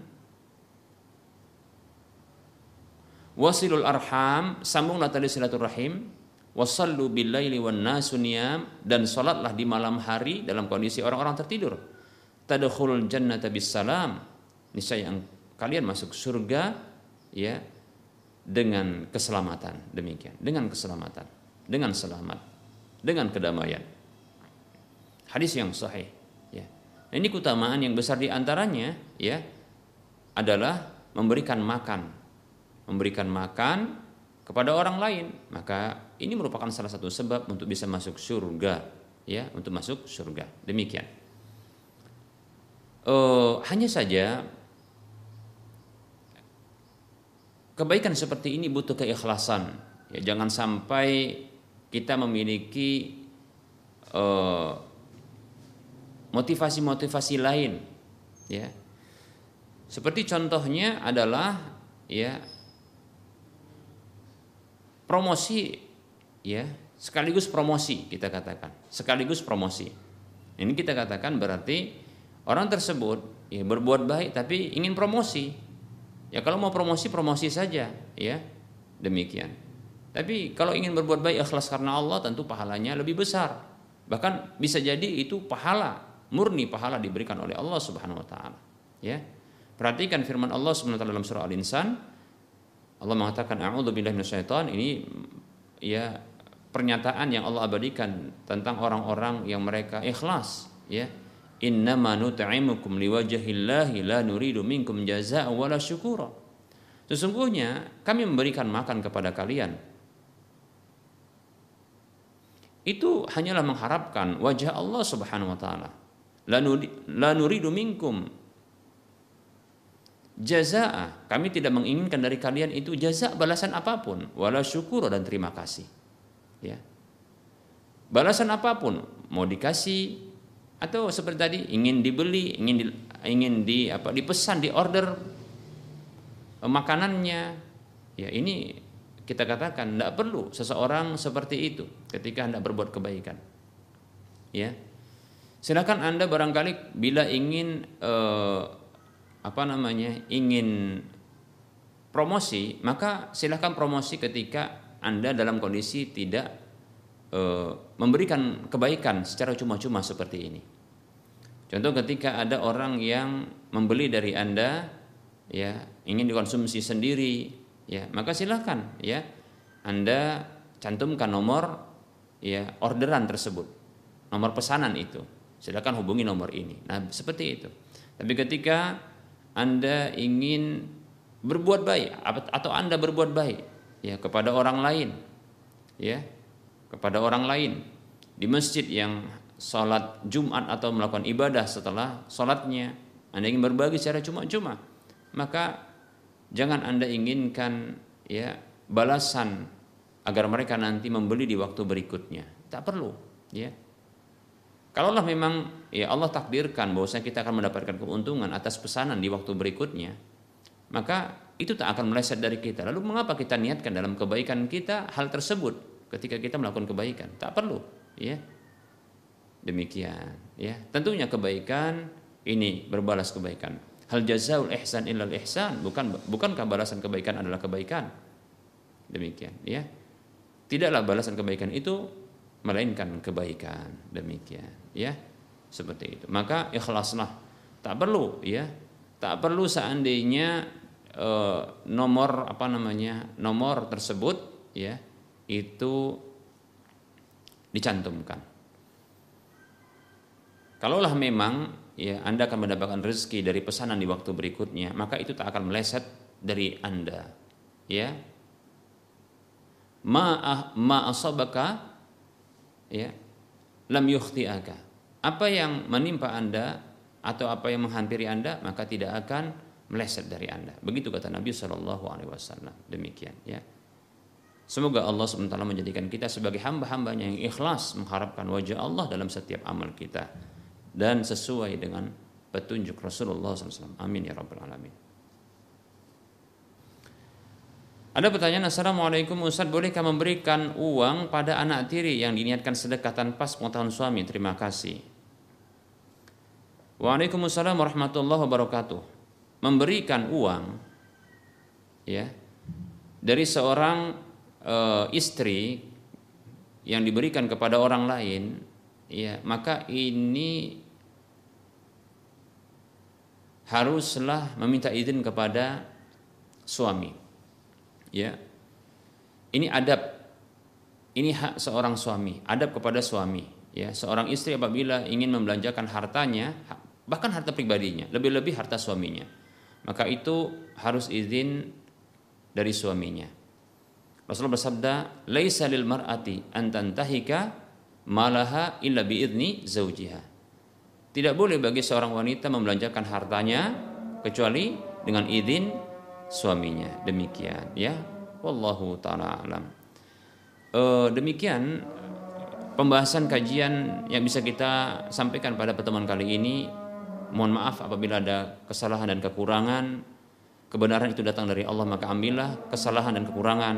wasilul arham, sambunglah tali silaturahim, wasallu billaili wan nasu dan salatlah di malam hari dalam kondisi orang-orang tertidur. Tadkhulul jannata bis salam. Niscaya kalian masuk surga ya dengan keselamatan. Demikian. Dengan keselamatan. Dengan selamat. Dengan kedamaian. Hadis yang sahih ya. Ini keutamaan yang besar di antaranya ya adalah memberikan makan memberikan makan kepada orang lain maka ini merupakan salah satu sebab untuk bisa masuk surga ya untuk masuk surga demikian uh, hanya saja kebaikan seperti ini butuh keikhlasan. Ya, jangan sampai kita memiliki eh, motivasi-motivasi lain, ya. Seperti contohnya adalah ya promosi, ya sekaligus promosi kita katakan, sekaligus promosi. Ini kita katakan berarti orang tersebut ya berbuat baik tapi ingin promosi, Ya kalau mau promosi promosi saja, ya demikian. Tapi kalau ingin berbuat baik ikhlas karena Allah tentu pahalanya lebih besar. Bahkan bisa jadi itu pahala murni pahala diberikan oleh Allah Subhanahu wa taala. Ya. Perhatikan firman Allah Subhanahu wa taala dalam surah Al-Insan. Allah mengatakan a'udzubillahi minasyaiton ini ya pernyataan yang Allah abadikan tentang orang-orang yang mereka ikhlas ya innama nut'imukum liwajahillahi la nuridu minkum jazaa'a wala syukura. Sesungguhnya kami memberikan makan kepada kalian itu hanyalah mengharapkan wajah Allah Subhanahu wa taala. La nuridu minkum jazaa. Kami tidak menginginkan dari kalian itu jaza balasan apa pun, wala syukur dan terima kasih. Ya. Balasan apa pun, mau dikasih atau seperti tadi ingin dibeli ingin di, ingin di apa dipesan di order eh, makanannya ya ini kita katakan tidak perlu seseorang seperti itu ketika anda berbuat kebaikan ya silakan anda barangkali bila ingin eh, apa namanya ingin promosi maka silakan promosi ketika anda dalam kondisi tidak Eh, memberikan kebaikan secara cuma-cuma seperti ini. Contoh ketika ada orang yang membeli dari Anda ya, ingin dikonsumsi sendiri, ya, maka silahkan ya Anda cantumkan nomor ya orderan tersebut. Nomor pesanan itu. Silakan hubungi nomor ini. Nah, seperti itu. Tapi ketika Anda ingin berbuat baik atau Anda berbuat baik ya kepada orang lain ya kepada orang lain. Di masjid yang sholat Jumat atau melakukan ibadah setelah sholatnya Anda ingin berbagi secara cuma-cuma maka jangan Anda inginkan ya balasan agar mereka nanti membeli di waktu berikutnya. Tak perlu ya. Kalaulah memang ya Allah takdirkan bahwasanya kita akan mendapatkan keuntungan atas pesanan di waktu berikutnya maka itu tak akan meleset dari kita lalu mengapa kita niatkan dalam kebaikan kita hal tersebut ketika kita melakukan kebaikan. Tak perlu, ya. Demikian, ya. Tentunya kebaikan ini berbalas kebaikan. Hal jazaul ihsan illal ihsan, bukan bukankah balasan kebaikan adalah kebaikan? Demikian, ya. Tidaklah balasan kebaikan itu melainkan kebaikan. Demikian, ya. Seperti itu. Maka ikhlaslah. Tak perlu, ya. Tak perlu seandainya e, nomor apa namanya? nomor tersebut ya itu dicantumkan. Kalaulah memang ya Anda akan mendapatkan rezeki dari pesanan di waktu berikutnya, maka itu tak akan meleset dari Anda. Ya. Ma ma asabaka ya lam yukhti'aka. Apa yang menimpa Anda atau apa yang menghampiri Anda maka tidak akan meleset dari Anda. Begitu kata Nabi Shallallahu alaihi wasallam. Demikian ya. Semoga Allah SWT menjadikan kita sebagai hamba-hambanya yang ikhlas mengharapkan wajah Allah dalam setiap amal kita dan sesuai dengan petunjuk Rasulullah SAW. Amin ya Rabbal Alamin. Ada pertanyaan Assalamualaikum Ustaz bolehkah memberikan uang pada anak tiri yang diniatkan sedekah tanpa pengetahuan suami terima kasih Waalaikumsalam warahmatullahi wabarakatuh memberikan uang ya dari seorang e, istri yang diberikan kepada orang lain ya maka ini haruslah meminta izin kepada suami. Ya. Ini adab. Ini hak seorang suami, adab kepada suami, ya. Seorang istri apabila ingin membelanjakan hartanya, bahkan harta pribadinya, lebih-lebih harta suaminya, maka itu harus izin dari suaminya. Rasulullah bersabda, "Laisa lil mar'ati an tantahika malaha illa biidni zaujiha." Tidak boleh bagi seorang wanita membelanjakan hartanya kecuali dengan izin suaminya. Demikian ya. Wallahu taala alam. E, demikian pembahasan kajian yang bisa kita sampaikan pada pertemuan kali ini. Mohon maaf apabila ada kesalahan dan kekurangan. Kebenaran itu datang dari Allah maka ambillah. Kesalahan dan kekurangan,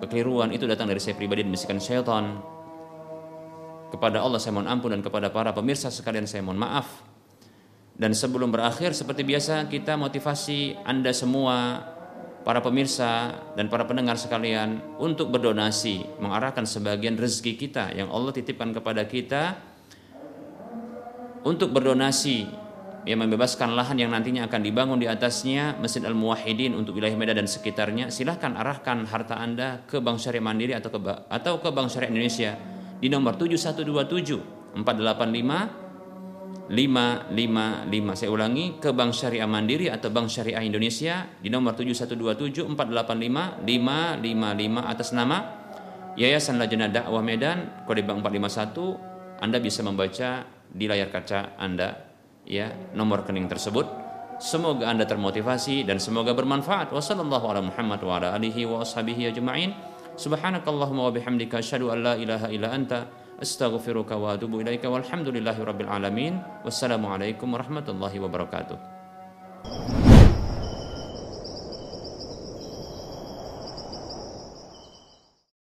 kekeliruan itu datang dari saya pribadi dan bisikan syaitan kepada Allah saya mohon ampun dan kepada para pemirsa sekalian saya mohon maaf. Dan sebelum berakhir seperti biasa kita motivasi Anda semua para pemirsa dan para pendengar sekalian untuk berdonasi mengarahkan sebagian rezeki kita yang Allah titipkan kepada kita untuk berdonasi yang membebaskan lahan yang nantinya akan dibangun di atasnya Masjid Al Muwahhidin untuk wilayah Medan dan sekitarnya. Silahkan arahkan harta Anda ke Bank Syariah Mandiri atau ke atau ke Bank Syariah Indonesia di nomor 7127 485 555. Saya ulangi ke Bank Syariah Mandiri atau Bank Syariah Indonesia di nomor 7127 485 555 atas nama Yayasan Lajnah Dakwah Medan kode bank 451 Anda bisa membaca di layar kaca Anda ya nomor rekening tersebut. Semoga Anda termotivasi dan semoga bermanfaat. Wassalamualaikum warahmatullahi wabarakatuh. Subhanakallahumma wa bihamdika asyhadu an la ilaha illa anta astaghfiruka wa atubu ilaika walhamdulillahi rabbil alamin. Wassalamualaikum warahmatullahi wabarakatuh.